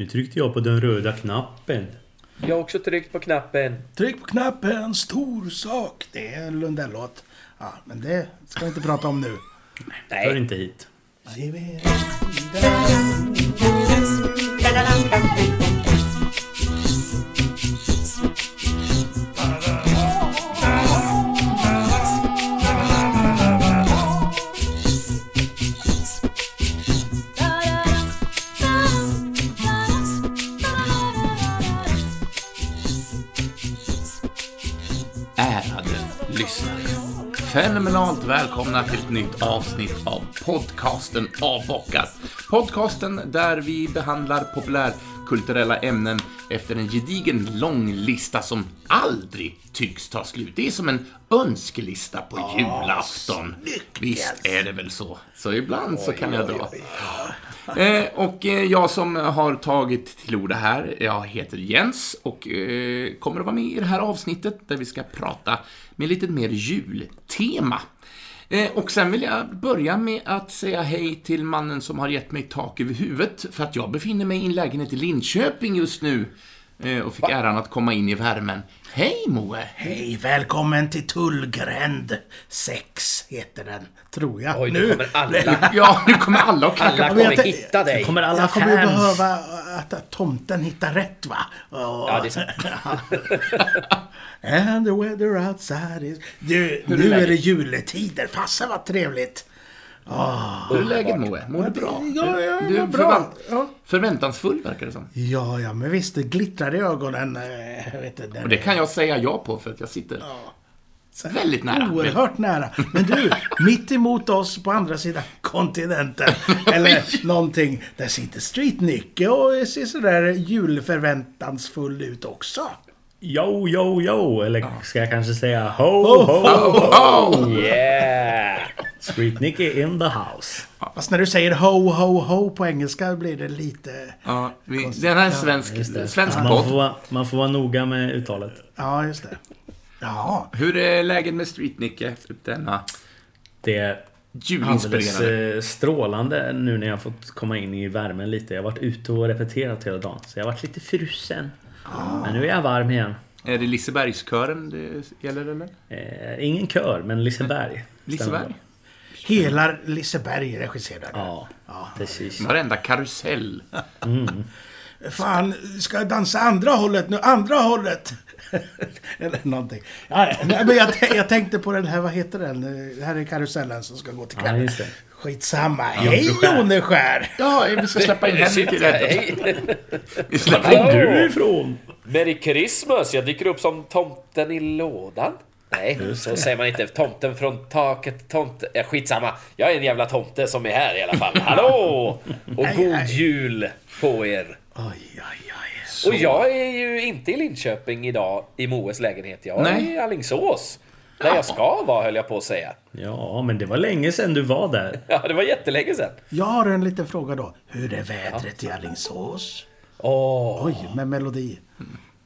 Nu tryckte jag på den röda knappen. Jag har också tryckt på knappen. Tryck på knappen, stor sak. Det är en Lundell-låt. Ja, men det ska vi inte prata om nu. Hör Nej, inte hit. Fenomenalt välkomna till ett nytt avsnitt av podcasten Avbockat. Podcasten där vi behandlar populärkulturella ämnen efter en gedigen lång lista som aldrig tycks ta slut. Det är som en önskelista på julafton. Visst är det väl så? Så ibland så kan jag dra. Eh, och eh, jag som har tagit till orda här, jag heter Jens och eh, kommer att vara med i det här avsnittet där vi ska prata med lite mer jultema. Eh, och sen vill jag börja med att säga hej till mannen som har gett mig tak över huvudet för att jag befinner mig i en lägenhet i Linköping just nu och fick äran att komma in i värmen. Hej Moe! Hej, välkommen till Tullgränd 6 heter den, tror jag. oj, nu kommer alla, Ja, nu kommer alla att knacka alla på. kommer jag- hitta dig. Kommer alla Jag kommer fans. behöva att, att tomten hittar rätt va? Och, Ja, det är sant. And the weather outside is... Du, nu är det juletider. Fasen vad trevligt. Hur är läget Moe? Mår du bra? Ja, ja, du ja, är bra. Ja. förväntansfull verkar det som. Ja, ja, men visst, det glittrar i ögonen. eh, vet inte, Och det kan jag säga ja på för att jag sitter väldigt nära. Oerhört nära. Men du, mitt emot oss på andra sidan kontinenten, eller någonting, där sitter Street Nicke och ser sådär julförväntansfull ut också. Yo, yo, yo. Eller ska jag kanske säga ho, ho, ho. Yeah! Street Nicky in the house. Fast när du säger ho, ho, ho på engelska blir det lite... Ja, vi, den här är en svensk, det. svensk man, får, podd. vara- man får vara noga med uttalet. Ja, just det. Ja, Hur är läget med Street Nicke? Denna Det är alldeles eh, strålande nu när jag fått komma in i värmen lite. Jag har varit ute och repeterat hela dagen. Så jag har varit lite frusen. Men nu är jag varm igen. Är det Lisebergskören det gäller eller? Eh, ingen kör, men Liseberg. Liseberg? hela Liseberg regisserade. Ja, precis. Varenda karusell. Fan, ska jag dansa andra hållet nu? Andra hållet! Eller någonting. Ja, ja. Men jag, jag tänkte på den här, vad heter den? Det här är karusellen som ska gå till Ja, kvällen. just det. Skitsamma. Hej. Joneskär! Ja, vi ska släppa in Henrik i hej. Vi släpper in... du ifrån? Merry Christmas! Jag dyker upp som tomten i lådan. Nej, så säger man inte. Tomten från taket, tomte... Ja, skitsamma. Jag är en jävla tomte som är här i alla fall. Hallå! Och god jul på er! Oj, oj, oj. Och jag är ju inte i Linköping idag i Moes lägenhet. Jag är Nej. i Alingsås. Där jag ska vara höll jag på att säga. Ja, men det var länge sedan du var där. Ja, det var jättelänge sedan. Jag har en liten fråga då. Hur är vädret i Alingsås? Åh, Oj, med melodi.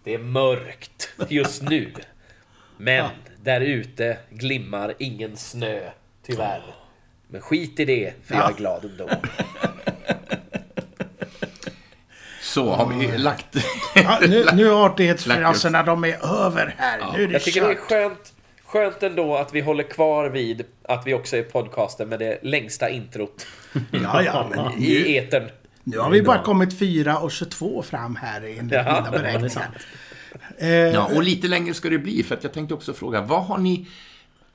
det är mörkt just nu. Men där ute glimmar ingen snö, tyvärr. Men skit i det, för jag är glad ändå. Så har vi lagt... Ja, nu, nu är artighetsfraserna, de är över här. Nu är det Jag tycker det är kört. skönt, skönt ändå att vi håller kvar vid att vi också är podcasten med det längsta introt Ja, ja, men i etern. nu har vi bara kommit 4 och 22 fram här enligt Ja, mina Ja, beräkningar. sant. Ja, och lite längre ska det bli, för att jag tänkte också fråga, vad har ni...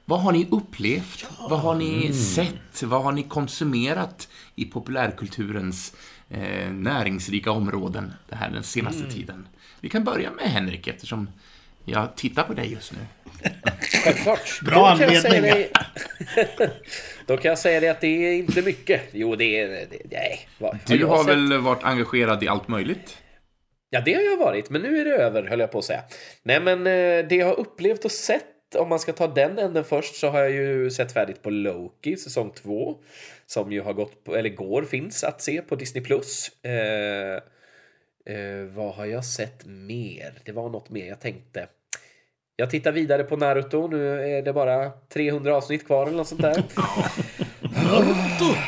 Vad har ni upplevt? Vad har ni sett? Vad har ni konsumerat i populärkulturens eh, näringsrika områden det här den senaste tiden? Vi kan börja med Henrik, eftersom jag tittar på dig just nu. Självklart. Bra Då kan jag säga anledning. dig- Då kan jag säga det att det är inte mycket. Jo, det är... Det, nej. Vad, Du har sett? väl varit engagerad i allt möjligt? Ja, det har jag varit, men nu är det över, höll jag på att säga. Nej, men eh, det jag har upplevt och sett, om man ska ta den änden först, så har jag ju sett färdigt på Loki, säsong två. Som ju har gått, på, eller går, finns att se på Disney+. Plus. Eh, eh, vad har jag sett mer? Det var något mer jag tänkte. Jag tittar vidare på Naruto, nu är det bara 300 avsnitt kvar eller något sånt där.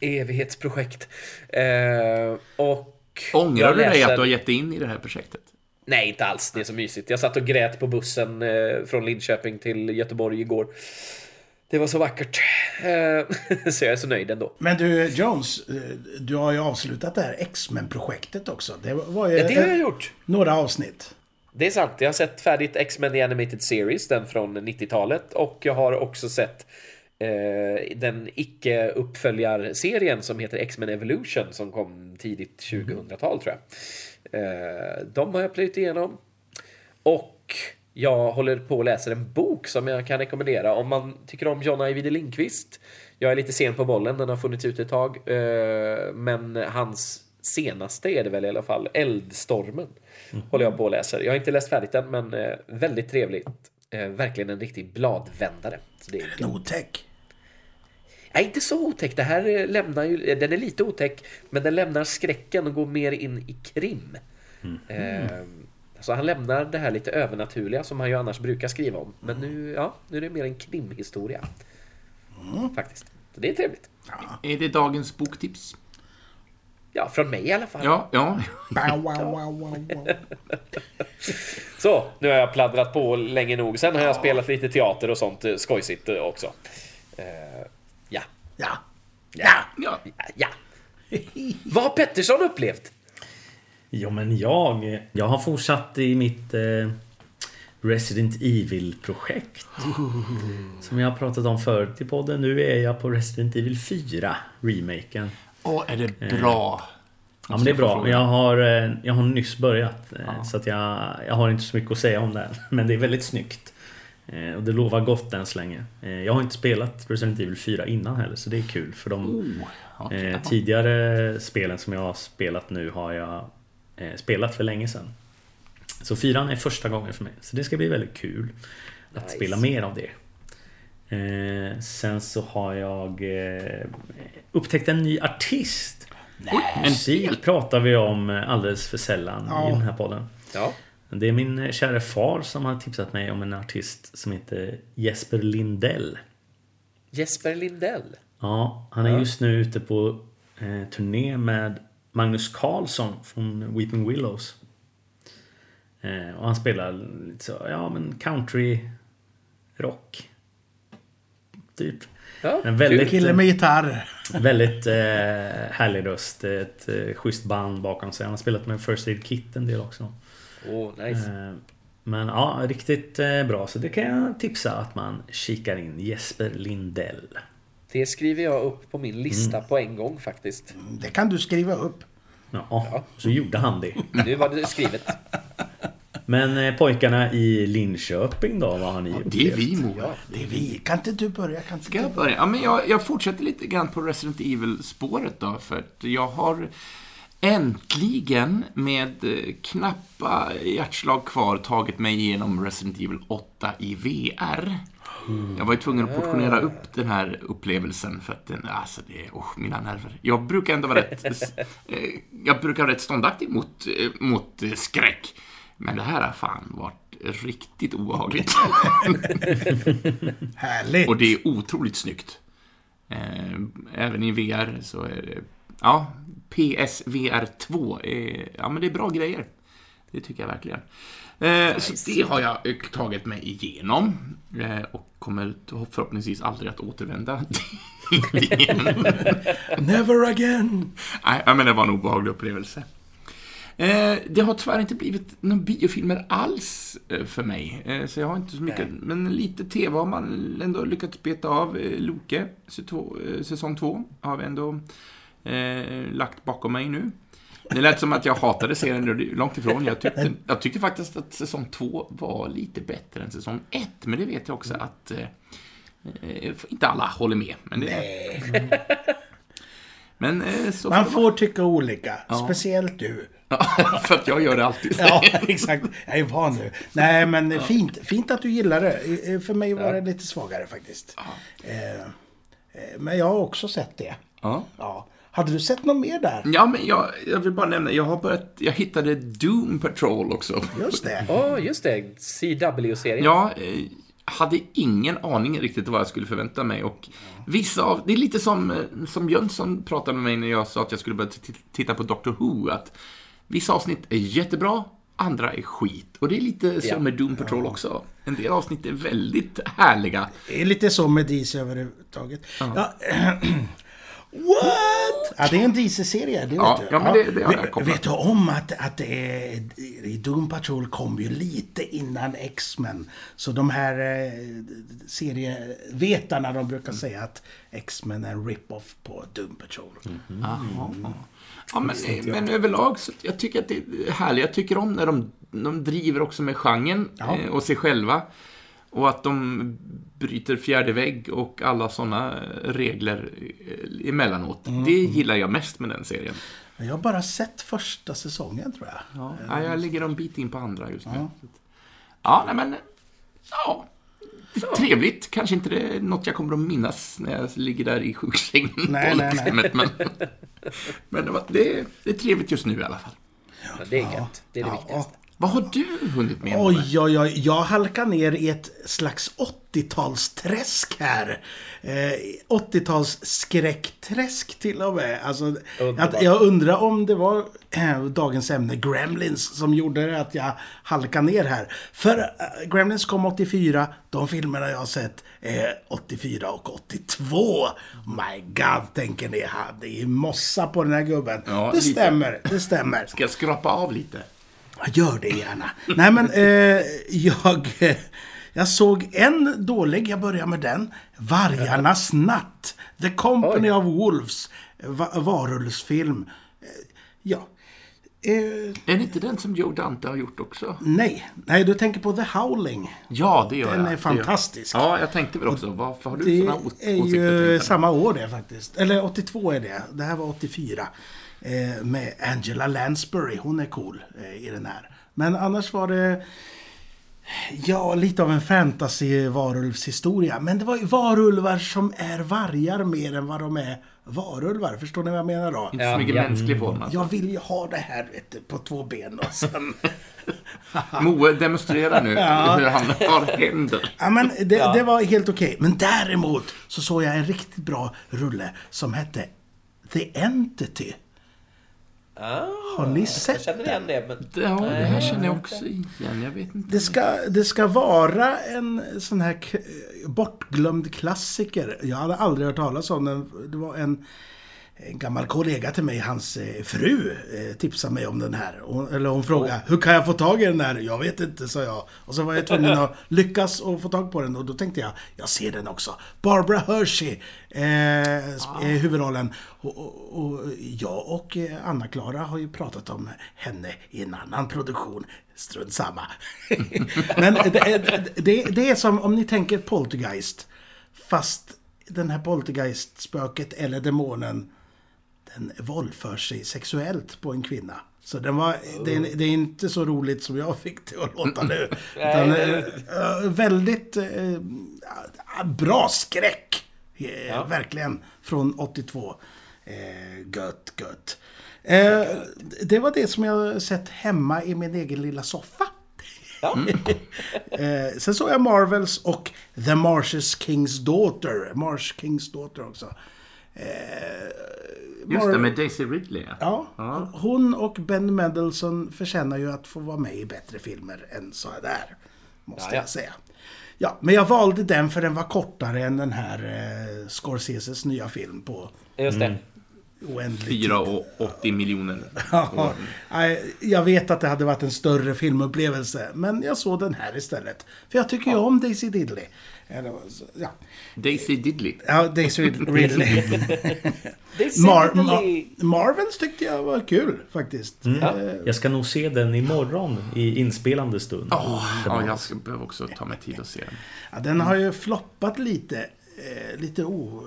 Evighetsprojekt. Eh, och Ångrar du dig läser- att du har gett dig in i det här projektet? Nej, inte alls. Det är så mysigt. Jag satt och grät på bussen eh, från Linköping till Göteborg igår. Det var så vackert. Eh, så jag är så nöjd ändå. Men du, Jones, eh, du har ju avslutat det här X-Men-projektet också. Det var ju Ja, det har jag gjort. några avsnitt. Det är sant. Jag har sett färdigt X-Men The Animated Series, den från 90-talet. Och jag har också sett eh, den icke-uppföljarserien som heter X-Men Evolution som kom tidigt 2000-tal tror jag. Eh, de har jag plöjt igenom. Och jag håller på att läsa en bok som jag kan rekommendera om man tycker om John Ajvide Lindqvist. Jag är lite sen på bollen, den har funnits ute ett tag. Eh, men hans senaste är det väl i alla fall, Eldstormen. Håller jag på och läser. Jag har inte läst färdigt den, men eh, väldigt trevligt. Eh, verkligen en riktig bladvändare. Så det är En otäck. Nej, inte så otäck. Det här eh, lämnar ju, eh, den är lite otäck, men den lämnar skräcken och går mer in i krim. Eh, så han lämnar det här lite övernaturliga som han ju annars brukar skriva om. Men nu, ja, nu är det mer en krimhistoria. Faktiskt. Så det är trevligt. Är det dagens boktips? Ja, från mig i alla fall. Ja, ja. Bow, wow, wow, wow, wow. Så, nu har jag pladdrat på länge nog. Sen har jag spelat lite teater och sånt eh, skojsigt eh, också. Eh, ja. Ja. Ja. ja. Ja. ja. Vad har Pettersson upplevt? Ja, men jag, jag har fortsatt i mitt eh, Resident Evil-projekt. Som jag har pratat om förut i podden. Nu är jag på Resident Evil 4, remaken. Åh, är det bra? Ja, men det är bra. Jag har, eh, jag har nyss börjat. eh, Så att jag, jag har inte så mycket att säga om det. Men det är väldigt snyggt. Eh, Och det lovar gott än så länge. Eh, Jag har inte spelat Resident Evil 4 innan heller, så det är kul. För de Oh, eh, tidigare spelen som jag har spelat nu har jag eh, spelat för länge sedan. Så fyran är första gången för mig. Så det ska bli väldigt kul att Nice. spela mer av det. Eh, sen så har jag eh, upptäckt en ny artist. en Musik pratar vi om eh, alldeles för sällan Ja. i den här podden. Ja. Det är min eh, kära far som har tipsat mig om en artist som heter Jesper Lindell. Jesper Lindell. Ja, han är Ja. just nu ute på eh, turné med Magnus Carlsson från Weeping Willows. Eh, och han spelar lite så, ja men country rock. Typ. Ja, En väldigt, Kille med gitarr. väldigt eh, härlig röst. Ett eh, schysst band bakom sig. Han har spelat med First Aid Kit en del också. Åh, nice. Eh, Men ja, riktigt eh, bra. Så det kan jag tipsa att man kikar in. Jesper Lindell. Det skriver jag upp på min lista på en gång faktiskt. Det kan du skriva upp. Ja, så gjorde han det. Nu var det skrivet. Men eh, pojkarna i Linköping då, vad har ni Det är vi, Moa. Det är vi. Kan inte du börja? Kan inte Ska jag börja? Ja, men jag, jag fortsätter lite grann på Resident Evil-spåret då, för att jag har äntligen med eh, knappa hjärtslag kvar tagit mig igenom Resident Evil 8 i VR. Jag var ju tvungen att portionera upp den här upplevelsen för att den, alltså det, oh, mina nerver. Jag brukar ändå vara rätt, eh, jag brukar vara rätt ståndaktig mot, eh, mot eh, skräck. Men det här har fan varit riktigt obehagligt. Härligt. Och det är otroligt snyggt. Eh, även i VR så är det... Ja, PSVR 2 är... Ja, men det är bra grejer. Det tycker jag verkligen. Eh, Så det har jag eh, tagit mig igenom. Och kommer förhoppningsvis aldrig att återvända till igen. Never again. Nej, men det var en obehaglig upplevelse. Eh, det har tyvärr inte blivit några biofilmer alls eh, för mig. Eh, så jag har inte så mycket, men lite TV har man ändå lyckats beta av. Loke, säsong- två, har vi ändå lagt bakom mig nu. Det lät som att jag hatade serien, långt ifrån. Jag tyckte, jag tyckte faktiskt att säsong två var lite bättre än säsong ett, men det vet jag också att eh, inte alla håller med. Men, det, men eh, så Man får tycka olika. Speciellt du. För att jag gör det alltid. Ja, exakt. Jag är van nu. Nej, men fint, fint att du gillar det. Eh, För mig var det lite svagare faktiskt. Eh, eh, Men jag har också sett det. Ja. Ja. Hade du sett något mer där? Ja, men jag, jag vill bara nämna, jag har börjat, jag hittade Doom Patrol också. Just det. Åh, just det. CW-serien. Ja, hade ingen aning riktigt vad jag skulle förvänta mig. Och vissa av, det är lite som, eh, som Jönsson pratade med mig när jag sa att jag skulle börja titta på Doctor Who. Att vissa avsnitt är jättebra, andra är skit. Och det är lite så Ja. med Doom Patrol också. En del avsnitt är väldigt härliga. Det är lite så med DC överhuvudtaget. Ja. What? Ja, det är en DC-serie, det vet Ja, du. ja, men det- det har jag vet, vet du om att, att det är, i Doom Patrol kom ju lite innan X-Men. Så de här eh, serievetarna, de brukar säga att X-Men är en rip-off på Doom Patrol. Mm. Jaha. Ja, men, men överlag så jag tycker att det är härligt. Jag tycker om när de, de driver också med genren Ja. eh, och sig själva. Och att de bryter fjärde vägg och alla sådana regler eh, emellanåt. Det gillar jag mest med den serien. Jag har bara sett första säsongen tror jag. Ja, ja, jag ligger en bit in på andra just nu. Ja, nej men... Ja. Trevligt. Kanske inte det är något jag kommer att minnas när jag ligger där i sjuksängen Nej, på nej, nej. Men, men det, det, är- det är trevligt just nu i alla fall. Men det är gött. Det är det viktigaste. Vad har du hunnit med? Oj, oj, oj. Jag halkar ner i ett slags 80-talsträsk här. Eh, 80-tals skräckträsk till och med. Alltså, att jag undrar om det var eh, dagens ämne Gremlins som gjorde att jag halkade ner här. För eh, Gremlins kom 84. De filmerna jag har sett är 84 och 82. My God, tänker ni. Hade ju mossa på den här gubben. Ja, det lite. stämmer, det stämmer. Ska jag skrapa av lite? Gör det gärna. Nej men, eh, jag, jag såg en dålig, jag börjar med den. Vargarnas natt. The Company of Wolves. Va varulvsfilm. Eh, ja. Eh, Är det inte den som Joe Dante har gjort också? nej, nej, du tänker på The Howling. Ja, det gör Den jag. är Det gör- fantastisk. Ja, jag tänkte väl också. Varför har du Det sådana ås- är åsikter? ju tänkte jag? samma år det faktiskt. Eller 82 är det. Det här var 84. Eh, med Angela Lansbury. Hon är cool eh, i den här. Men annars var det... Ja, lite av en fantasy-varulvshistoria. Men det var ju varulvar som är vargar mer än vad de är varulvar. Förstår ni vad jag menar då? Inte så Ja, mycket ja. mänsklig form alltså. Jag vill ju ha det här vet du, på två ben och sen... Moe demonstrerar nu hur han har händer. Ja, men det, det var helt okej. Men däremot så såg jag en riktigt bra rulle som hette The Entity. Ah, Har ni jag sett känner igen det, men... Ja, det här känner jag också igen. Jag vet inte. Det ska, det ska vara en sån här bortglömd klassiker. Jag hade aldrig hört talas om den. Det var en, en gammal kollega till mig, hans eh, fru, eh, tipsade mig om den här. Hon, eller hon frågade, hur kan jag få tag i den här? Jag vet inte, sa jag. Och så var jag tvungen att lyckas och få tag på den. Och då tänkte jag, jag ser den också. Barbara Hershey eh, sp- är huvudrollen. Och, och, och jag och eh, Anna-Klara har ju pratat om henne i en annan produktion. Strunt samma. Men det, det, det är som om ni tänker Poltergeist. Fast den här Poltergeist-spöket eller demonen den våldför sig sexuellt på en kvinna. Så den var, det, är, det är inte så roligt som jag fick det att låta nu. Utan, eh, väldigt eh, bra skräck. Eh, Verkligen. Från 82. Eh, gött, gött. Eh, det var det som jag sett hemma i min egen lilla soffa. Ja. Eh, sen såg jag Marvels och The Marshes King's Daughter. Marsh King's Daughter också. Eh, Just det, med Daisy Ridley. Ja, Ja. hon och Ben Mendelsohn förtjänar ju att få vara med i bättre filmer än så där. Måste Ja, ja. jag säga. Ja, men jag valde den för den var kortare än den här eh, Scorseses nya film på Just det. oändlig 4 och 80 miljoner. Ja, jag vet att det hade varit en större filmupplevelse, men jag såg den här istället. För jag tycker ju om Daisy Diddley. Eller, så- ja, Daisy Diddley. ja Daisy Ridley. Det är Mar. Ma Marvels tyckte jag var kul faktiskt. Mm. Eh, Jag ska nog se den imorgon i inspelande stund. Åh, ja, jag ska behöva också ta mig tid att se den. Ja, den har ju floppat lite. Eh, lite o,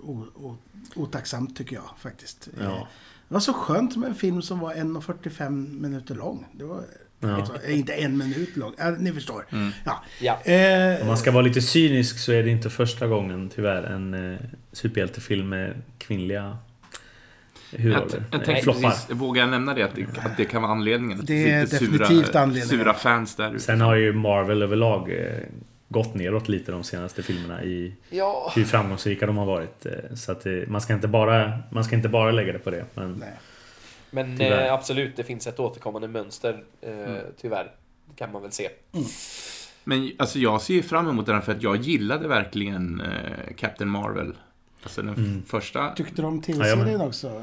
o, o, otacksamt tycker jag faktiskt. Ja. Det var så skönt med en film som var 1.45 minuter lång. Det var Ja. alltså, eh, inte en minut lång. Ja, ni förstår. Ja. Ja. Eh, Om man ska vara lite cynisk så är det inte första gången tyvärr en eh, superhjältefilm med kvinnliga huvudroller. jag eh, floppar. vågar jag nämna det? Att det, att det kan vara anledningen? Det är Lite definitivt sura, anledningen. Sura fans där ute. Sen har ju Marvel överlag eh, gått neråt lite de senaste filmerna i Ja. hur framgångsrika de har varit. Eh, Så att det, man, ska inte bara, man ska inte bara lägga det på det. Men Nej. Men eh, absolut, det finns ett återkommande mönster. Eh, Tyvärr. Det kan man väl se. Men alltså jag ser ju fram emot den för att jag gillade verkligen eh, Captain Marvel. Alltså den f- första. Tyckte du om jag tv-serien också?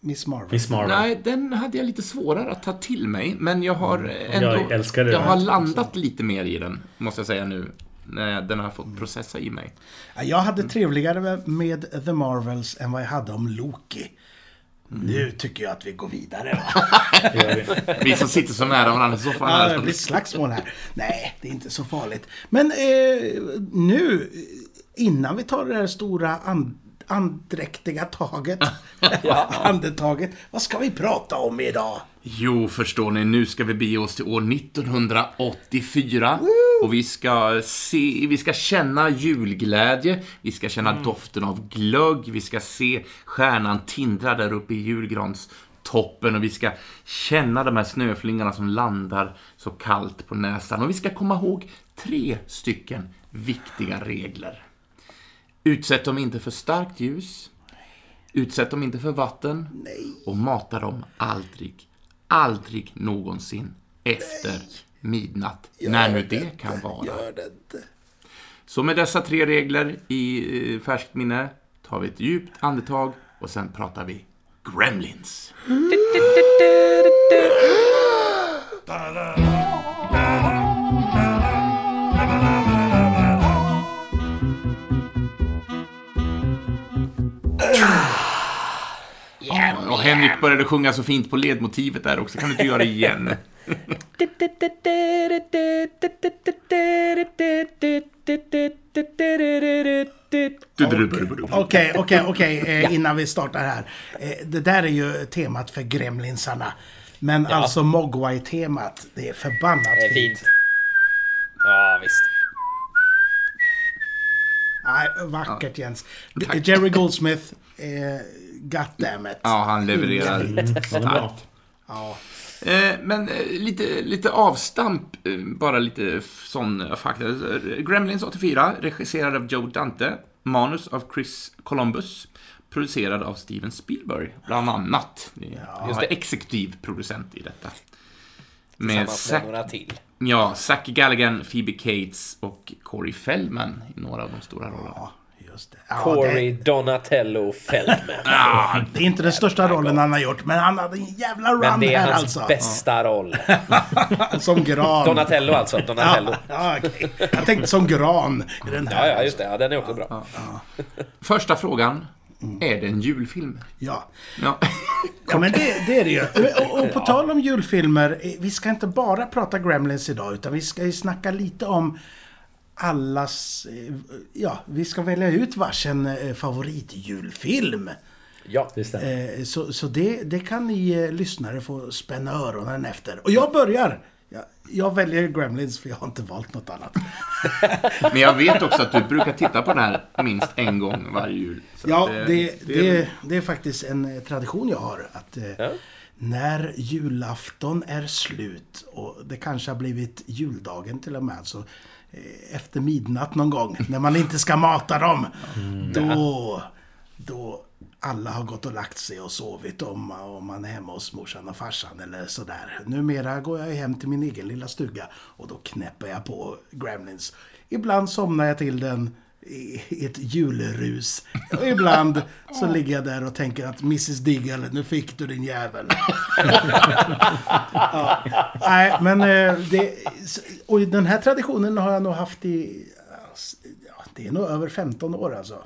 Miss Marvel? Miss Marvel. Nej, den hade jag lite svårare att ta till mig. Men jag har ändå... Jag älskade Jag den. har landat lite mer i den, måste jag säga nu. När den har fått processa i mig. Ja, Jag hade trevligare med The Marvels än vad jag hade om Loki. Nu tycker jag att vi går vidare. Vi. Som sitter så nära varandra i soffan Ja, det blir slagsmål här. Nej, det är inte så farligt. Men eh, nu, innan vi tar det här stora and, andräktiga taget, andetaget, vad ska vi prata om idag? Jo, förstår ni, nu ska vi bege oss till år 1984. Och vi ska se, vi ska känna julglädje, vi ska känna doften av glögg, vi ska se stjärnan tindra där uppe i julgranstoppen och vi ska känna de här snöflingorna som landar så kallt på näsan. Och vi ska komma ihåg tre stycken viktiga regler. Utsätt dem inte för starkt ljus. Utsätt dem inte för vatten. Och mata dem aldrig, aldrig någonsin efter midnatt. när nu det kan vara. Gör det inte. Så med dessa tre regler i eh, färskt minne tar vi ett djupt andetag och sen pratar vi Gremlins. Och Henrik började sjunga så fint på ledmotivet där också. Kan du inte göra det igen? Okej, okej, okej, innan vi startar här. Det där är ju temat för Gremlinsarna. Men alltså Mogwai-temat, det är förbannat Det är fint. fint. Ja, visst. Nej, vackert Jens. Jerry Goldsmith, eh, goddammit. Ja, han levererar är bra. starkt. Ja. Eh, Men eh, lite, lite avstamp, eh, bara lite sån fakta. Gremlins 84, regisserad av Joe Dante. Manus av Chris Columbus. Producerad av Steven Spielberg, bland annat. Ja, Just det. exekutiv producent i detta. Med Tillsammans med Zac, några till. ja, Zac Galligan, Phoebe Cates och Corey Feldman i några av de stora rollerna. Ja, just det. Ja, Corey det. Donatello Feldman. Det är inte den största rollen han har gjort, men han hade en jävla run Men det är här hans alltså. bästa roll. Som gran. Donatello alltså. Donatello. Ja, okej. Jag tänkte som gran i den här. Ja, ja, just det. Ja, den är också bra. Första frågan. Är det en julfilm? Ja. Ja. Ja, men det, det är det ju. Och, och på tal om julfilmer, eh, vi ska inte bara prata Gremlins idag, utan vi ska ju snacka lite om allas... eh, Ja, vi ska välja ut varsin eh, favoritjulfilm. Ja. Det stämmer. Eh, Så, så det, det kan ni lyssnare få spänna öronen efter. Och jag börjar! Jag, jag väljer Gremlins för jag har inte valt något annat. Men jag vet också att du brukar titta på den här minst en gång varje jul. Så Ja, eh, det, det, det är faktiskt en tradition jag har. Att Ja. när julafton är slut och det kanske har blivit juldagen till och med. Så efter midnatt någon gång, när man inte ska mata dem. Då, då alla har gått och lagt sig och sovit om, om man är hemma hos morsan och farsan eller sådär. Numera går jag hem till min egen lilla stuga och då knäpper jag på Gremlins. Ibland somnar jag till den i ett julrus. Och ibland så ligger jag där och tänker att Mrs Diggle, nu fick du din jävel. ja. Nej, men eh, det... Och den här traditionen har jag nog haft i... ja, Det är nog över 15 år alltså.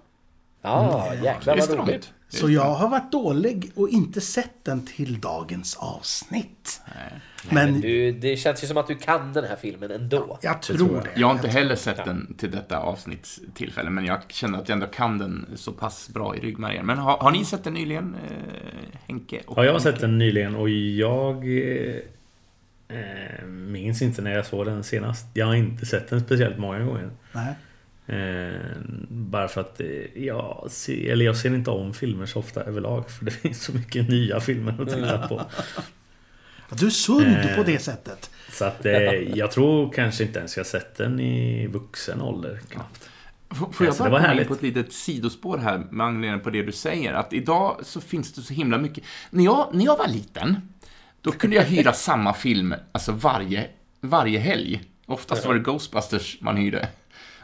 Ja, jäklar Visst vad roligt. Så jag har varit dålig och inte sett den till dagens avsnitt. Men Du, det känns ju som att du kan den här filmen ändå. jag tror det. Jag har inte heller sett den till detta avsnittstillfälle, men jag känner att jag ändå kan den så pass bra i ryggmärgen. Men har, har ni sett den nyligen, eh, Henke? och Ja, jag har Henke? sett den nyligen och jag eh, eh, minns inte när jag såg den senast. Jag har inte sett den speciellt många gånger. Nej. Eh, bara för att eh, jag ser, eller jag ser inte om filmer så ofta överlag. För det finns så mycket nya filmer att titta på. Du är sund Eh. på det sättet. Så att eh, jag tror kanske inte ens jag sett den i vuxen ålder knappt. Får jag bara komma in på ett litet sidospår här med anledning på det du säger? Att idag så finns det så himla mycket. När jag, när jag var liten, då kunde jag hyra samma film alltså varje, varje helg. Oftast var det Ghostbusters man hyrde.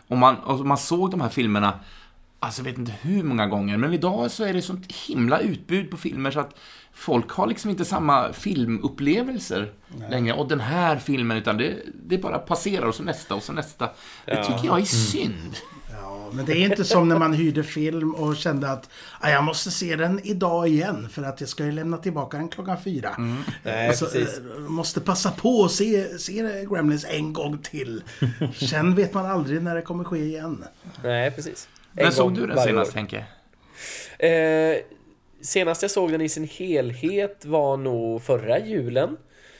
Och man, och man såg de här filmerna, alltså jag vet inte hur många gånger, men idag så är det sånt himla utbud på filmer så att folk har liksom inte samma filmupplevelser längre. Och den här filmen, utan det, det bara passerar och så nästa och så nästa. Det tycker jag är synd. Ja, men det är inte som när man hyrde film och kände att ah, jag måste se den idag igen för att jag ska ju lämna tillbaka den klockan fyra. Mm. Nej, så, precis. eh, måste passa på att se, se Gremlins en gång till. Sen vet man aldrig när det kommer ske igen. Nej, precis. En När såg du den senast, år. Henke? Eh, senast jag såg den i sin helhet var nog förra julen.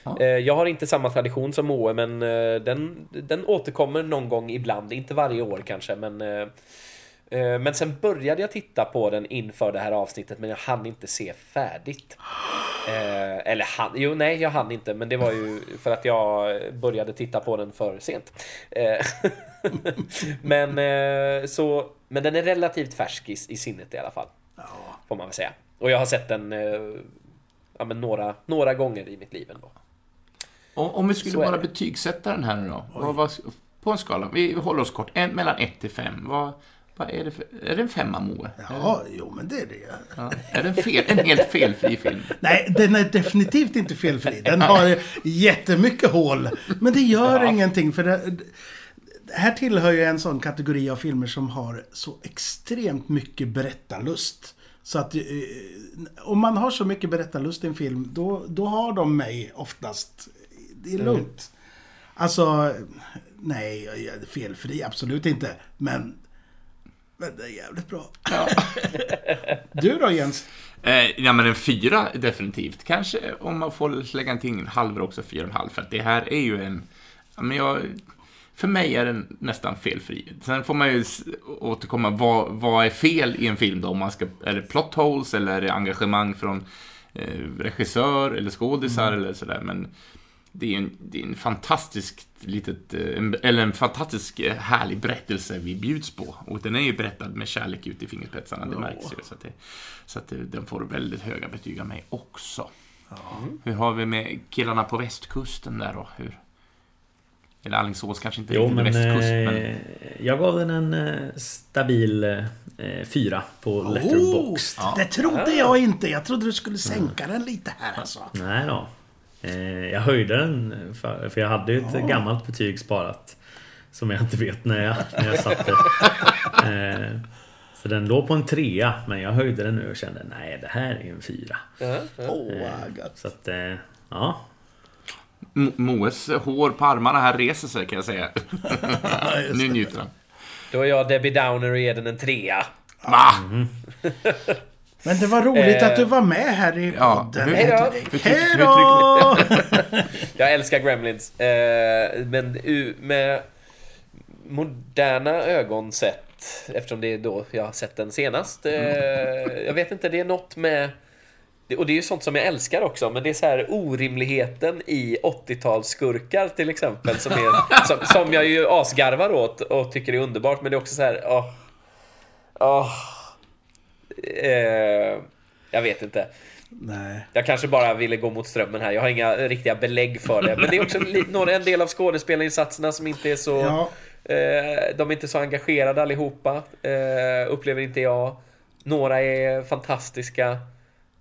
Ja. Eh, jag har inte samma tradition som Moe, men eh, den, den återkommer någon gång ibland. Inte varje år kanske, men... Eh, men sen började jag titta på den inför det här avsnittet, men jag hann inte se färdigt. Eh, eller han, jo nej jag hann inte men det var ju för att jag började titta på den för sent. Eh, men, eh, så, men den är relativt färsk i, i sinnet i alla fall. Får man väl säga. Och jag har sett den ja, men några, några gånger i mitt liv ändå. Om, om vi skulle bara det. betygsätta den här nu då. Vad, vad, på en skala, vi håller oss kort. En, mellan 1 till 5. Vad, vad är det för... Är det en femma, Moe? Ja, jo men det är det. Ja. Är det en, fel, en helt felfri film? Nej, den är definitivt inte felfri. Den har jättemycket hål. Men det gör ingenting för det, det här tillhör ju en sån kategori av filmer som har så extremt mycket berättarlust. Så att eh, om man har så mycket berättarlust i en film, då, då har de mig oftast. Det är lugnt. Alltså, nej, felfri, absolut inte. Men, men det är jävligt bra. du då Jens? Eh, ja, men en fyra definitivt. Kanske om man får slänga till en halv också, fyra och en halv. För att det här är ju en... Ja, men jag, för mig är den nästan felfri. Sen får man ju återkomma, vad, vad är fel i en film då? Om man ska, är det plot holes eller är det engagemang från eh, regissör eller skådisar eller sådär. Men det är en, det är en fantastisk litet, eh, eller en fantastisk eh, härlig berättelse vi bjuds på. Och den är ju berättad med kärlek ut i fingerspetsarna, det märks ju. Så att, det, så att det, den får väldigt höga betyg av mig också. Hur har vi med killarna på västkusten där då? Hur? Eller Alingsås kanske inte Jo riktigt är men, västkust, eh, men... jag gav den en stabil eh, fyra på Letterboxd. Oh, det trodde jag inte. Jag trodde du skulle sänka den lite här alltså. Nej då. Eh, jag höjde den för, för jag hade ju ett gammalt betyg sparat. Som jag inte vet när jag, när jag satte. Eh, så den låg på en trea men jag höjde den nu och kände nej det här är en fyra. Ja, ja. Åh, vad gött. Så att eh, ja. Mo- Moes hår på armarna här reser sig kan jag säga. nu njuter han. Då är jag Debbie Downer och ger den en trea. Va? Men det var roligt Eh, att du var med här i ja, podden. Hej då! Hej då! Jag älskar Gremlins. Eh, men med moderna ögon sett, eftersom det är då jag har sett den senast. Eh, jag vet inte, det är något med... det- Och det är ju sånt som jag älskar också, men det är så här orimligheten i 80-talsskurkar till exempel. Som, är, som, som jag ju asgarvar åt och tycker är underbart, men det är också så här... åh, åh, eh, jag vet inte. Nej. Jag kanske bara ville gå mot strömmen här. Jag har inga riktiga belägg för det. Men det är också några, en del av skådespelarinsatserna som inte är så... Ja. Eh, de är inte så engagerade allihopa. Eh, upplever inte jag. Några är fantastiska.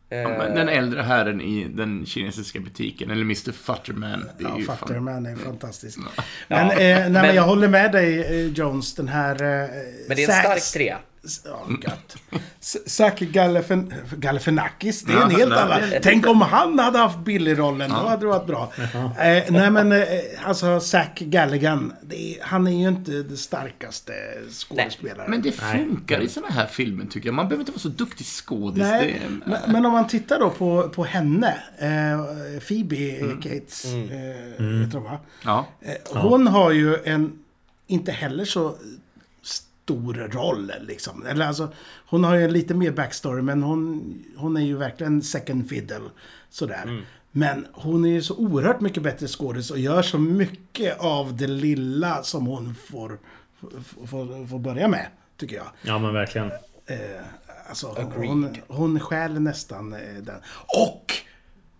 Eh, Ja, men Den äldre herren i den kinesiska butiken, eller Mr Futterman. Det är Ja, ju fan... Fatterman är fantastisk. Men, eh, nej, men jag håller med dig eh, Jones. Den här... Eh, men det är en stark trea. Ja, gött. S- Zac Galifen, Galifianakis, det är en Ja, helt nej, annan. Tänk om han hade haft Billy-rollen, då hade det varit bra. Eh, nej men, eh, alltså Zac Galligan, det är, han är ju inte det starkaste skådespelaren. Men det funkar i såna här filmer tycker jag. Man behöver inte vara så duktig skådis. Nej, Det, men, men om man tittar då på, på henne, eh, Phoebe Cates, eh, vet du va? ja. Eh, Hon har ju en, inte heller så stor roll liksom. Eller alltså, hon har ju en lite mer backstory men hon, hon är ju verkligen second fiddle. Sådär. Men hon är ju så oerhört mycket bättre skådis och gör så mycket av det lilla som hon får, får, får, får börja med, tycker jag. Ja, men verkligen. Eh, alltså, Agreed. hon, hon stjäl nästan eh, den. Och!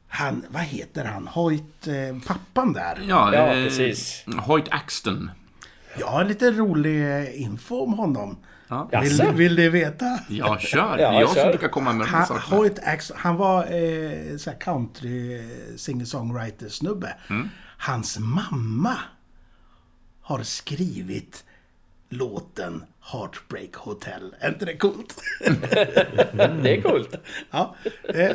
Han, vad heter han? Hoyt, eh, pappan där. Ja, Ja, eh, precis. Hoyt Axton. Jag har lite rolig eh, info om honom. Ja. Vill, vill ni veta? Ja, kör. Det är jag som brukar komma med de Han, sakerna. Hoyt Axel, han var eh, så country eh, singer-songwriter-snubbe. Mm. Hans mamma har skrivit låten Heartbreak Hotel. Är inte det coolt? Det är coolt. ja, eh,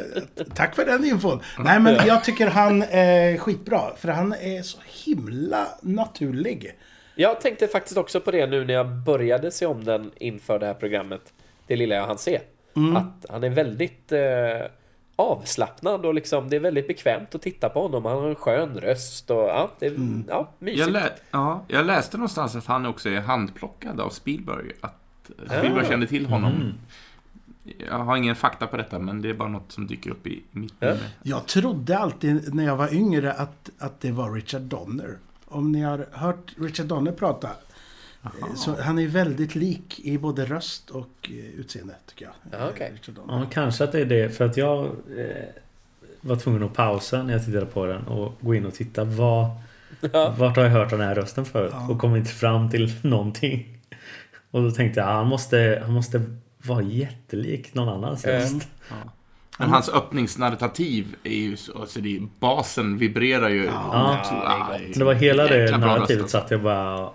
tack för den infon. Nej, men jag tycker han är skitbra. För han är så himla naturlig. Jag tänkte faktiskt också på det nu när jag började se om den inför det här programmet. Det lilla jag hann se. Att han är väldigt eh, avslappnad och liksom det är väldigt bekvämt att titta på honom. Han har en skön röst och ja, det är ja, mysigt. Jag, lä ja, jag läste någonstans att han också är handplockad av Spielberg. Att Spielberg kände till honom. Jag har ingen fakta på detta, men det är bara något som dyker upp i mitt Ja. minne. Jag trodde alltid när jag var yngre att, att det var Richard Donner. Om ni har hört Richard Donner prata. eh, Så han är väldigt lik i både röst och eh, utseende, tycker jag. Ja, okej. Eh. Ja, kanske att det är det. För att jag eh, var tvungen att pausa när jag tittade på den och gå in och titta. Vad, Ja. Vart har jag hört den här rösten förut? Ja. Och kom inte fram till någonting. Och då tänkte jag, han måste, han måste vara jättelik någon annans Mm. röst. Men hans öppningsnarrativ är ju så, alltså det, basen vibrerar ju. Ja, är ah, det var hela det narrativet satt jag bara...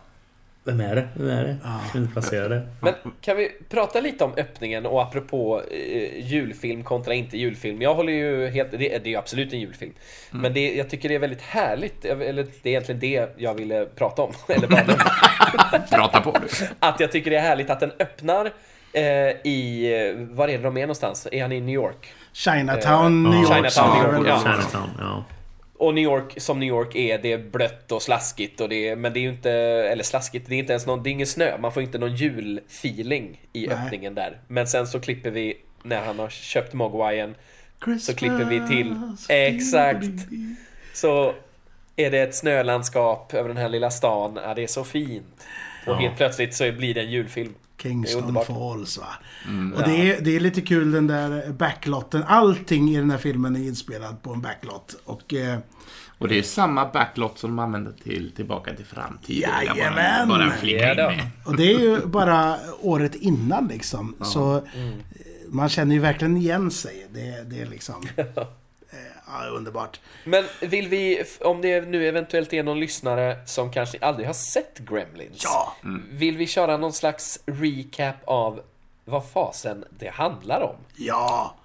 Vem är det? Vem är det? Ja. Jag placera det. Men kan vi prata lite om öppningen och apropå eh, julfilm kontra inte julfilm. Jag håller ju helt, det, det är ju absolut en julfilm. Men det, jag tycker det är väldigt härligt, eller det är egentligen det jag ville prata om. Eller bara Prata på du. att jag tycker det är härligt att den öppnar eh, i, eh, var är det de är någonstans? Är han i New York? Chinatown, Eh, New York. Chinatown, New York, ja. Chinatown, ja. Och New York, som New York är, det är blött och slaskigt och det är, men det är ju inte, eller slaskigt, det är inte ens någon, det är ingen snö, man får inte någon julfeeling i Nej. öppningen där. Men sen så klipper vi, när han har köpt Mogwaien, så klipper vi till, exakt, så är det ett snölandskap över den här lilla stan, ja det är så fint. Och helt plötsligt så blir det en julfilm. Det är Kingston. Falls va. och det är, det är lite kul den där backlotten. Allting i den här filmen är inspelat på en backlot. Och eh, Och det är samma backlot som de använder till Tillbaka till framtiden. Jajamän! Bara, bara flika in Ja då. med. Och det är ju bara året innan liksom. Så Mm. eh, man känner ju verkligen igen sig. Det, det är liksom... ja, underbart. Men vill vi, om det nu eventuellt är någon lyssnare som kanske aldrig har sett Gremlins. Ja. Vill vi köra någon slags recap av vad fasen det handlar om? Ja.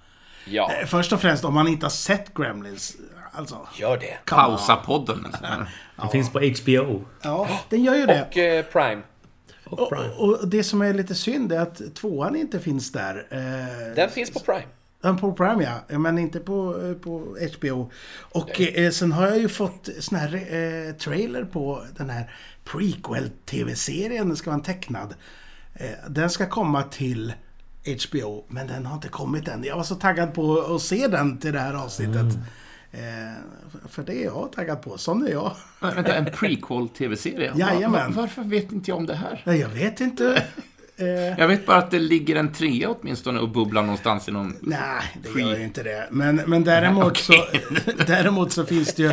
Ja, Eh, Först och främst om man inte har sett Gremlins. Alltså. gör det. Pausa podden. Den finns på HBO. Ja, den gör ju det. Och eh, Prime. Och Prime. Och, och det som är lite synd är att tvåan inte finns där. Eh, Den finns på Prime. På Prime ja, men inte på, eh, på HBO. Och eh, sen har jag ju fått sån här eh, trailer på den här prequel-tv-serien. Den ska vara en tecknad. Eh, den ska komma till HBO, men den har inte kommit än. Jag var så taggad på att se den till det här avsnittet. Eh, för det är jag taggad på. Sån är jag. Vänta, en prequel-tv-serie? Jajamän. Var, varför vet inte jag om det här? Jag vet inte. Eh, Jag vet bara att det ligger en trea åtminstone och bubblar någonstans i någon... Nej, det gör ju inte det. Men, men däremot, så, däremot så finns det ju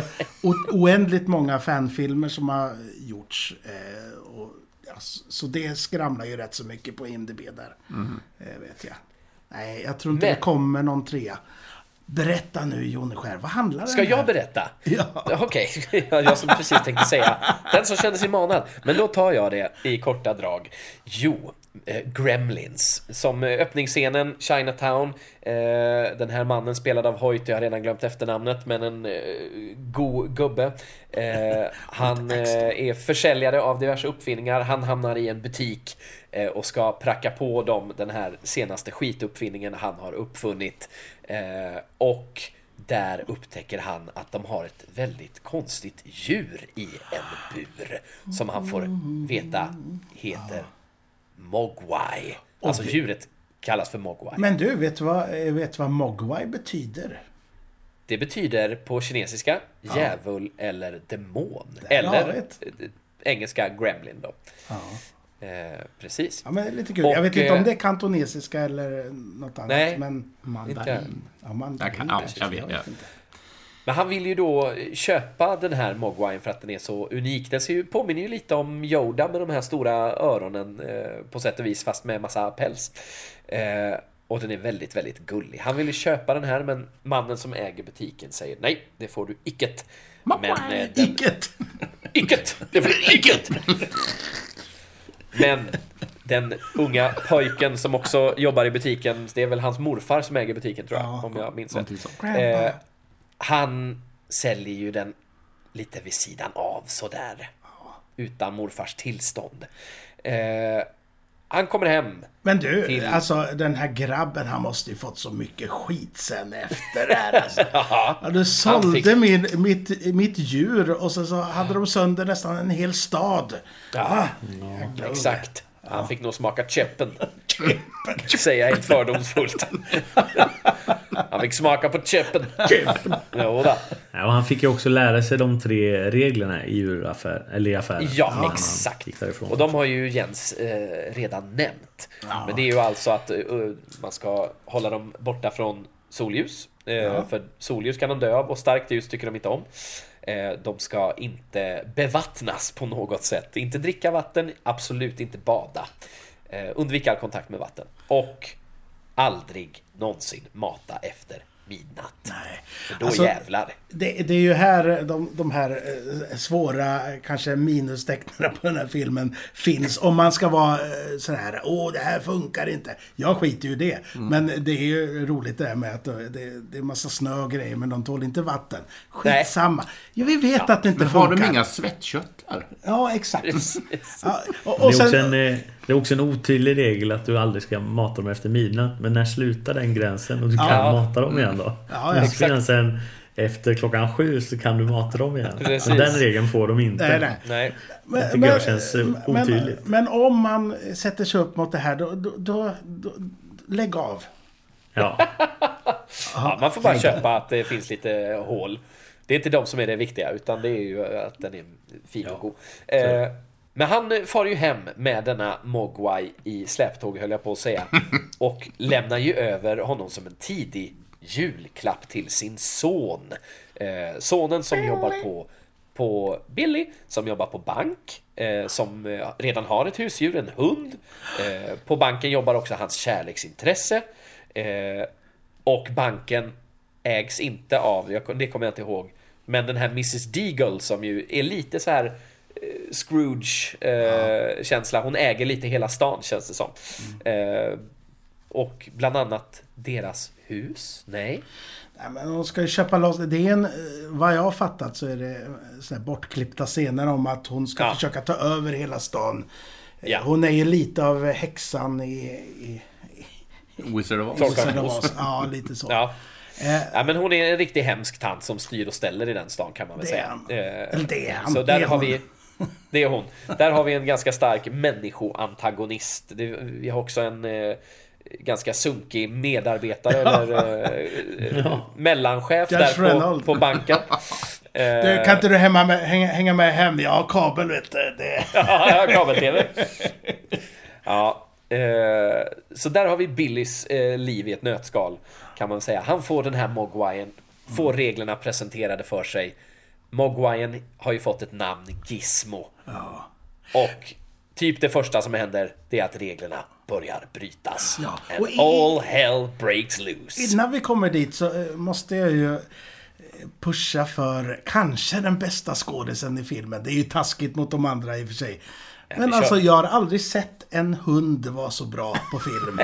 oändligt många fanfilmer som har gjorts. Eh, och, ja, så det skramlar ju rätt så mycket på IMDB där. Eh, vet jag. Nej, jag tror inte Men- det kommer någon trea. Berätta nu Joneskär, vad handlar Ska den här? jag berätta? Ja. Okej, jag som precis tänkte säga. Den som kände sig manad. Men då tar jag det i korta drag. Jo, Gremlins. Som eh, öppningsscenen, Chinatown. Eh, den här mannen spelad av Hoyt, jag har redan glömt efternamnet, men en eh, god gubbe. Eh, han eh, är försäljare av diverse uppfinningar. Han hamnar i en butik eh, och ska pracka på dem den här senaste skituppfinningen han har uppfunnit. Eh, och där upptäcker han att de har ett väldigt konstigt djur i en bur. Som han får veta heter Mogwai. Alltså djuret kallas för Mogwai. Men du, vet du vad, eh, vet vad Mogwai betyder? Det betyder på kinesiska djävul eller demon. Eller vi eh, engelska gremlin då. Ja. Eh, precis. Ja, men lite kul. Och, jag vet inte om eh, det är kantonesiska eller något annat. Nej. men Inte. mandarin. Ja, mandarin. Jag kan- ja, jag vet, ja. inte. Men han vill ju då köpa den här Mogwai för att den är så unik. Den ser ju, påminner ju lite om Yoda med de här stora öronen eh, på sätt och vis fast med massa päls. Eh, och den är väldigt, väldigt gullig. Han vill ju köpa den här men mannen som äger butiken säger nej, det får du icket. Men eh, den, Icket. Icket! Det får du icket! Men den unga pojken som också jobbar i butiken, det är väl hans morfar som äger butiken tror jag, Ja, om jag minns rätt. Han säljer ju den lite vid sidan av sådär. Utan morfars tillstånd. Eh, han kommer hem. Men du, Till- alltså den här grabben han måste ju fått så mycket skit sen efter det här alltså. Ja, du sålde fick- min, mitt, mitt djur och så, så hade de sönder nästan en hel stad. Ja, jäkla unge. exakt. Han fick nog smaka käppen. Säger jag helt fördomsfullt. Han fick smaka på käppen. Ja, och han fick ju också lära sig de tre reglerna i djuraffär, eller i affären. Ja, exakt. Och de har ju Jens eh, redan nämnt. Men det är ju alltså att eh, man ska hålla dem borta från solljus. Eh, För solljus kan de dö av och starkt ljus tycker de inte om. Eh, de ska inte bevattnas på något sätt. Inte dricka vatten, absolut inte bada. Eh, undvik all kontakt med vatten. Och aldrig någonsin mata efter midnatt. Nej. För då Alltså, jävlar. Det, det är ju här de, de här eh, svåra, kanske minustecknen på den här filmen finns. Om man ska vara eh, sån här, åh det här funkar inte. Jag skiter ju i det. Men det är ju roligt det här med att det, det är massa snö och grejer, men de tål inte vatten. Skitsamma. Ja, vi vet att det inte Men har funkar. de inga svettkörtlar? Ja, exakt. Ja, och, Det och är, också sen, en, eh, det är också en otydlig regel att du aldrig ska mata dem efter midnatt. Men när slutar den gränsen och du kan Ja. mata dem igen då? Ja, ja. När Exakt. gränsen efter klockan sju så kan du mata dem igen. Precis. Den regeln får de inte. nej, nej. Nej. Det tycker jag känns eh, men, otydligt. men om man sätter sig upp mot det här, då, då, då, då lägg av. Ja. Ja, man får bara köpa att det finns lite hål. Det är inte de som är det viktiga, utan det är ju att den är fin och god. Eh, men han far ju hem med denna Mogwai i släptåg, höll jag på att säga. Och lämnar ju över honom som en tidig julklapp till sin son. Eh, sonen som jobbar på på Billy som jobbar på bank, eh, som eh, redan har ett husdjur, en hund. Eh, på banken jobbar också hans kärleksintresse. Eh, och banken ägs inte av, det kommer jag inte ihåg, men den här Mrs Deagle som ju är lite så här eh, Scrooge-känsla. Hon äger lite hela stan känns det som. Eh, och bland annat deras hus? Nej? Nej, men de ska ju köpa loss. Det är en, eh, vad jag har fattat så är det eh, så här bortklippta scener om att hon ska Ja. försöka ta över hela stan. Eh, Ja. Hon är ju lite av häxan i... i Wizard of Oz. Wizard of Oz. Ja, lite så. Ja. Eh, Ja, men hon är en riktig hemsk tant som styr och ställer i den stan kan man väl Det är säga. han. Eh, Eller det är han. Så Det där är har hon. vi... Det är hon. Där har vi en ganska stark människoantagonist. Det, vi har också en eh, ganska sunkig medarbetare eller eh, mellanchef Josh där på, Reynolds. på banken. du, kan inte du hemma med, hänga, hänga med hem? Jag har kabel vet du. Det. Ja, jag har kabel-tv. Ja, eh, så där har vi Billys eh, liv i ett nötskal. Kan man säga. Han får den här Mogwaien, får reglerna presenterade för sig. Mogwaien har ju fått ett namn, Gizmo. Och typ det första som händer, det är att reglerna börjar brytas. Ja, och i- all hell breaks loose. Innan vi kommer dit så eh, måste jag ju eh, pusha för kanske den bästa skådisen i filmen. Det är ju taskigt mot de andra i och för sig. Men alltså jag har aldrig sett en hund vara så bra på film.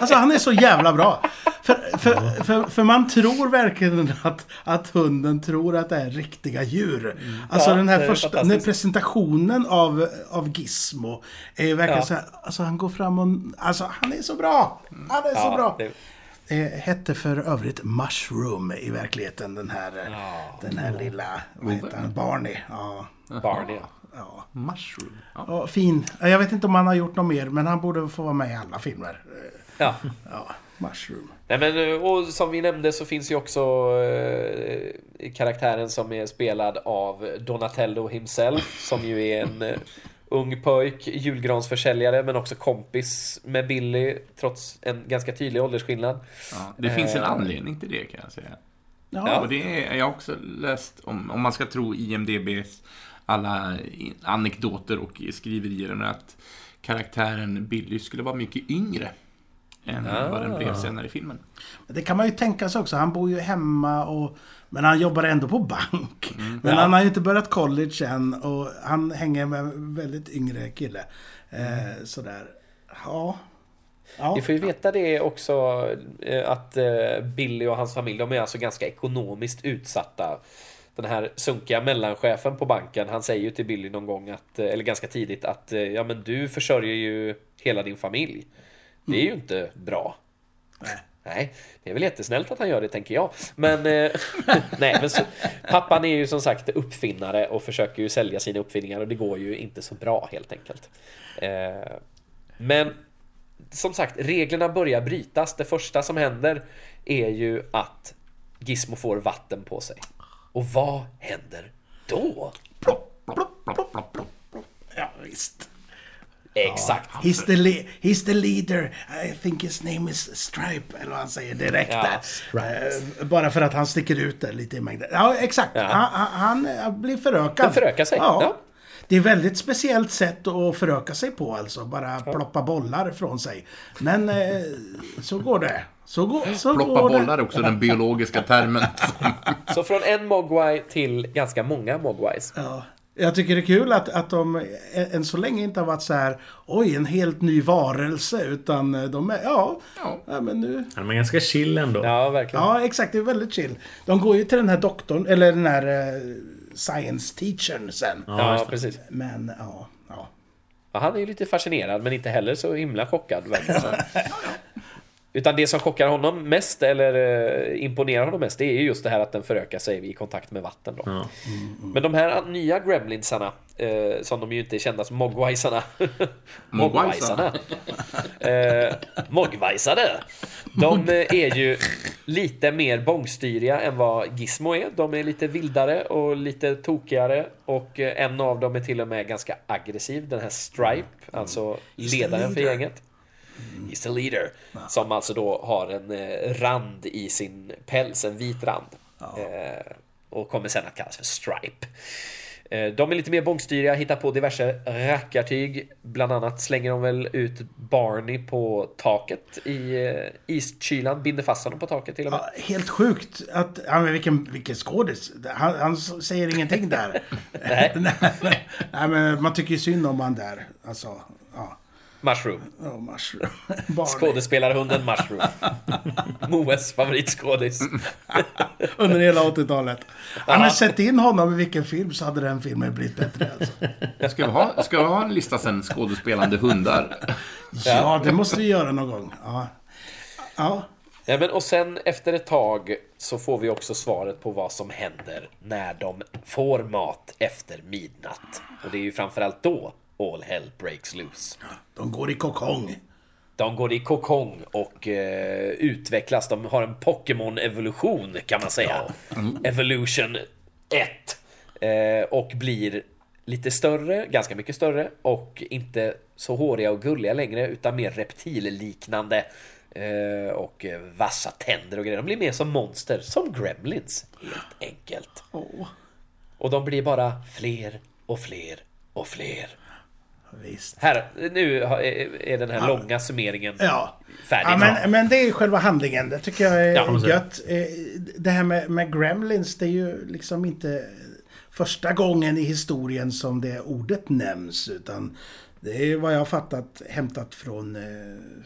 Alltså han är så jävla bra. För, för, för, för man tror verkligen att, att hunden tror att det är riktiga djur. Alltså Ja, den här är första, den presentationen av, av Gizmo är verkligen Ja. så här, alltså han går fram och, alltså han är så bra. Han är så Ja, bra. det- Eh, hette för övrigt Mushroom i verkligheten, den här, den här lilla, vad heter han, Barney. Ja, Barney. Ja. Mushroom. Ja. ja, fin. Jag vet inte om han har gjort något mer, men han borde få vara med i alla filmer. Ja. Ja. Mushroom. Nej, men, och som vi nämnde så finns ju också eh, karaktären som är spelad av Donatello himself, som ju är en eh, ung pojk, julgransförsäljare, men också kompis med Billy, trots en ganska tydlig åldersskillnad. Ja, det finns en Eh. anledning till det kan jag säga. Ja, Och det är, jag har också läst, om, om man ska tro IMDBs alla anekdoter och skriverier, om att karaktären Billy skulle vara mycket yngre än Ah. vad den blev senare i filmen. Det kan man ju tänka sig också. Han bor ju hemma och... Men han jobbar ändå på bank. Mm. Men han har ju inte börjat college än och han hänger med en väldigt yngre kille. Eh, sådär. Ja. Ja. Vi får ju veta det också eh, att eh, Billy och hans familj, de är alltså ganska ekonomiskt utsatta. Den här sunkiga mellanchefen på banken, han säger ju till Billy någon gång, att, eh, eller ganska tidigt, att eh, ja men du försörjer ju hela din familj. Det är ju inte bra. Nej. Nej, det är väl jättesnällt att han gör det tänker jag. Men, eh, nej, men så, pappan är ju som sagt uppfinnare och försöker ju sälja sina uppfinningar och det går ju inte så bra helt enkelt. Eh, men som sagt, reglerna börjar brytas. Det första som händer är ju att Gizmo får vatten på sig. Och vad händer då? Plopp, plopp, plopp, plopp, plopp. ja, visst. Exakt. He's the, le- he's the leader. I think his name is Stripe. Eller vad han säger direkt Ja, där. Eh, bara för att han sticker ut där lite i mängden. Ja, exakt. Ja. Han, han, han blir förökad. Han förökar sig, ja. Det är ett väldigt speciellt sätt att föröka sig på alltså. Bara ploppa bollar från sig. Men eh, så går det. Så, går, så Ploppa går bollar det. också den biologiska termen. Så från en Mogwai till ganska många Mogwais. Ja. Jag tycker det är kul att, att de än så länge inte har varit så här Oj, en helt ny varelse. Utan de är, ja, Ja. ja men nu... Han är ganska chill ändå. Ja, verkligen. Ja, exakt. Det är väldigt chill. De går ju till den här doktorn, eller den här eh, science teachern sen. Ja, det. precis. Men, ja. ja. Ja, han är ju lite fascinerad men inte heller så himla chockad. som. Utan det som chockar honom mest eller eh, imponerar honom mest det är just det här att den förökar sig i kontakt med vatten. Då. Ja. Men de här nya gremlinsarna, eh, som de ju inte är kända som mogwaisarna. Mogwaisarna. eh, Mogwaisade. De eh, är ju lite mer bångstyriga än vad Gizmo är. De är lite vildare och lite tokigare. Och eh, en av dem är till och med ganska aggressiv. Den här Stripe, alltså ledaren för gänget. He's the leader. Som alltså då har en eh, rand i sin päls, en vit rand. Eh, och kommer sen att kallas för Stripe. Eh, De är lite mer bångstyriga, hittar på diverse rackartyg. Bland annat slänger de väl ut Barney på taket i iskylan, binder fast honom på taket till och med. Ja, helt sjukt att... Ja, vilken, vilken skådis. Han, han säger ingenting där. Nej. Nej, men man tycker ju synd om han där. Alltså, ja. Mushroom. Oh, mushroom. Skådespelarhunden Mushroom. Moes favoritskådis. Under hela 80-talet. Ja, men sätt in honom i vilken film så hade den filmen blivit bättre. Alltså. Ska vi ha, ska vi ha en lista sen, skådespelande hundar? Ja, det måste vi göra någon gång. Ja. Ja. Ja, men och sen efter ett tag så får vi också svaret på vad som händer när de får mat efter midnatt. Och det är ju framförallt då all hell breaks loose. De går i kokong. De går i kokong och eh, utvecklas. De har en Pokémon-evolution kan man säga. Evolution 1. Eh, och blir lite större, ganska mycket större och inte så håriga och gulliga längre utan mer reptilliknande. Eh, och eh, vassa tänder och grejer. De blir mer som monster, som gremlins helt enkelt. Åh, Och de blir bara fler och fler och fler. Visst. Här, nu är den här långa summeringen Ja. färdig. Ja, men, men det är själva handlingen. Det tycker jag är Ja, gött. Eh, Det här med, med Gremlins, det är ju liksom inte första gången i historien som det ordet nämns. Utan det är vad jag har fattat hämtat från, eh,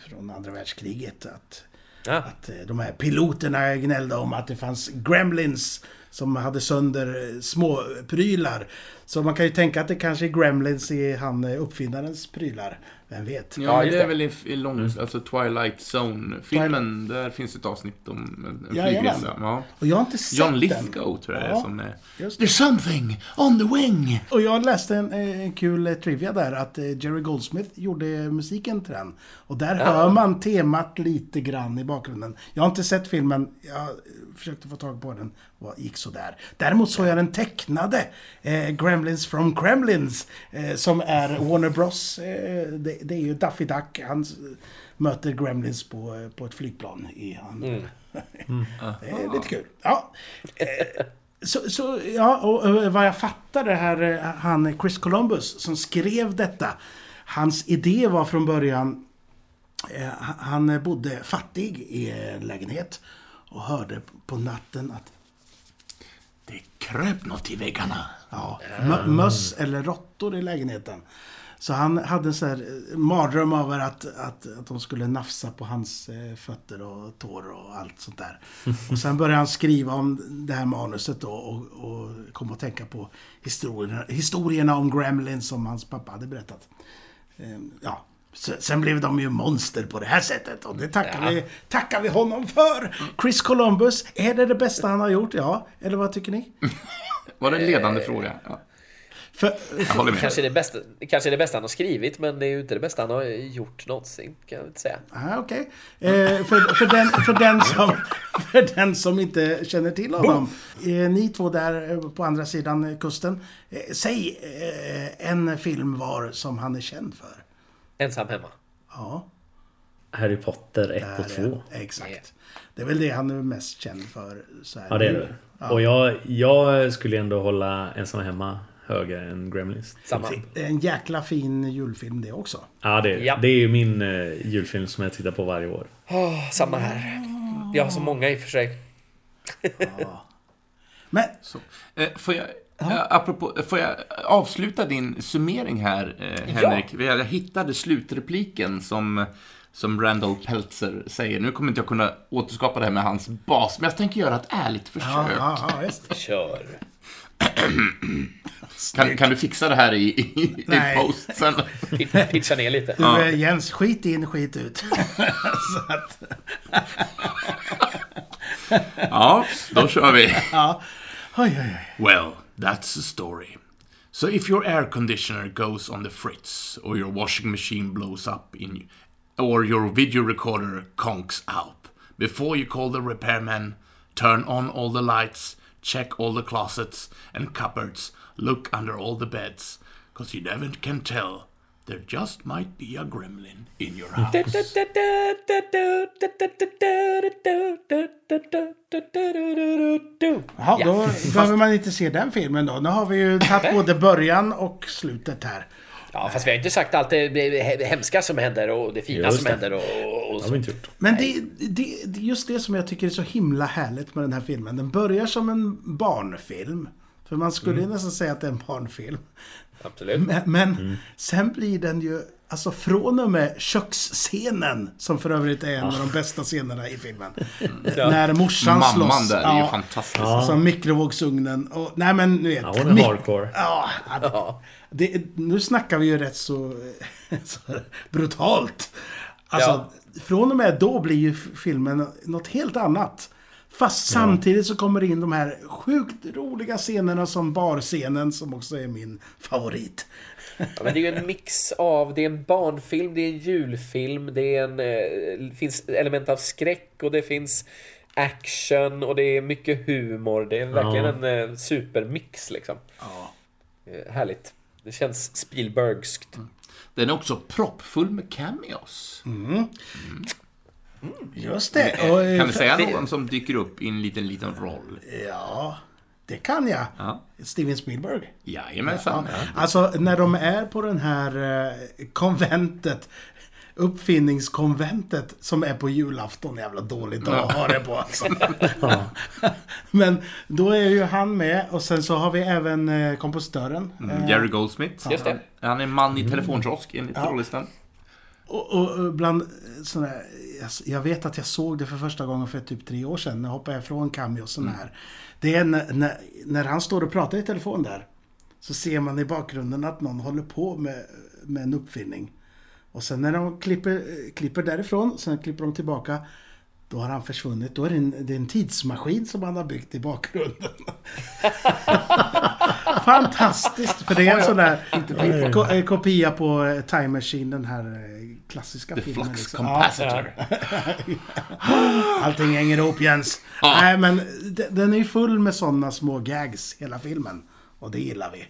från andra världskriget. Att, Ja. att eh, de här piloterna gnällde om att det fanns Gremlins som hade sönder små prylar. Så man kan ju tänka att det kanske är Gremlins i han eh, uppfinnarens prylar. Vem vet? Ja, Ja, det är det. väl i, i lång, alltså Twilight Zone-filmen. Där finns ett avsnitt om en, flygresa. Ja. Och jag har inte sett John. Lithgow tror jag det är Ja, som är... There's something on the wing! Och jag läste en, en kul eh, trivia där att eh, Jerry Goldsmith gjorde musiken till den. Och där hör man temat lite grann i bakgrunden. Jag har inte sett filmen, jag försökte få tag på den. Vad gick sådär. Däremot såg jag den tecknade. Eh, Gremlins from Kremlins. Eh, som är Warner Bros. Eh, det, det är ju Daffy Duck. Han möter Gremlins på, eh, på ett flygplan. I, han, det är lite kul. Ja. Eh, Så, så, ja, och, och vad jag fattar det här, eh, han Chris Columbus som skrev detta. Hans idé var från början, eh, han bodde fattig i en lägenhet och hörde på natten att Det kröp något i väggarna. Ja, mö- möss eller råttor i lägenheten. Så han hade en sån här eh, mardröm över att, att, att de skulle nafsa på hans eh, fötter och tår och allt sånt där. Och sen började han skriva om det här manuset då och, och kom att tänka på historierna, historierna om Gremlins som hans pappa hade berättat. Eh, Ja, sen blev de ju monster på det här sättet och det tackar, vi, tackar vi honom för. Chris Columbus, är det det bästa han har gjort? Ja, eller vad tycker ni? Var det en ledande fråga? Ja. För, Jag håller med. Kanske det, bästa, kanske det bästa han har skrivit, men det är ju inte det bästa han har gjort någonsin, kan jag inte säga. Ah, Okej. Eh, för, för, den, för, den som, för den som inte känner till honom. Eh, ni två där eh, på andra sidan eh, kusten. Eh, säg eh, en film var som han är känd för. Ensam hemma. Ja, Harry Potter 1 där och är 2. han. Exakt. Det är väl det han är mest känd för. Så här Ja, det är det. Ja. Och jag, jag skulle ändå hålla Ensam Hemma högre än Gremlins. Samma. Det är en jäkla fin julfilm det också. Ja, det, Ja. det är ju min eh, julfilm som jag tittar på varje år. Åh, samma här. Jag har så många i och för sig. Men Så. Eh, får, jag, eh, apropå, får jag avsluta din summering här, Henrik? Jag hittade slutrepliken som, som Randall Peltzer säger. Nu kommer inte jag kunna återskapa det här med hans bas, men jag tänker göra ett ärligt försök. ja, ja, ja. Kör. Kan, kan du fixa det här i, i, i Nej. post sen? Pit- Pitcha ner lite. Du, eh, Jens, skit in, skit ut. så att, Ja, då kör vi. ja. Oj, oj, oj. Well, that's the story. So if your air conditioner goes on the fritz, or your washing machine blows up in or your video recorder conks out, before you call the repairman, turn on all the lights, check all the closets and cupboards, look under all the beds, cause you never can tell. There just might be a gremlin in your house. Jaha, då behöver man inte se den filmen då. Nu har vi ju tagit både början och slutet här. Ja, fast vi har inte sagt allt det he- hemska som händer och det fina Just som det. händer och, och Det har så. vi inte gjort. Men det, det, det är just det som jag tycker är så himla härligt med den här filmen. Den börjar som en barnfilm. För man skulle ju nästan säga att det är en barnfilm. Absolut. Men, men sen blir den ju, alltså från och med köksscenen, som för övrigt är en av de bästa scenerna i filmen. När morsan Mamman slåss. där är ju ja, fantastisk. Alltså mikrovågsugnen och, nej men nu vet. Ja, hon är hardcore. Ja, ja, det, nu snackar vi ju rätt så, så brutalt. Alltså, Ja. från och med då blir ju filmen något helt annat. Fast samtidigt så kommer det in de här sjukt roliga scenerna som barscenen som också är min favorit. Ja, men det är ju en mix av, det är en barnfilm, det är en julfilm, det är en, eh, finns element av skräck och det finns action och det är mycket humor. Det är verkligen en eh, supermix liksom. Eh, härligt. Det känns Spielbergskt. Den är också proppfull med cameos. Just det. Och, eh, Kan du säga det- någon som dyker upp i en liten, liten roll? Ja, det kan jag. Ja. Steven Spielberg. Jajamensan. Ja, alltså när de är på den här eh, konventet Uppfinningskonventet som är på julafton. Jävla dålig dag att ha det på alltså. Men då är ju han med och sen så har vi även eh, kompositören. Mm, Jerry Goldsmith. Just det. Han är man i telefonkiosk enligt rollistan. Och, och, bland sådana här, jag, jag vet att jag såg det för första gången för typ tre år sedan. När jag hoppade ifrån Cameo sån här. Det är när, när, när han står och pratar i telefon där. Så ser man i bakgrunden att någon håller på med, med en uppfinning. Och sen när de klipper, klipper därifrån, sen klipper de tillbaka. Då har han försvunnit. Då är det en, det är en tidsmaskin som han har byggt i bakgrunden. Fantastiskt! För det är en sån där ko- eh, kopia på eh, Time Machine, den här eh, klassiska The filmen. Flux liksom. Capacitor. Allting hänger ihop Jens. Nej men de- den är ju full med sådana små gags hela filmen. Och det gillar vi.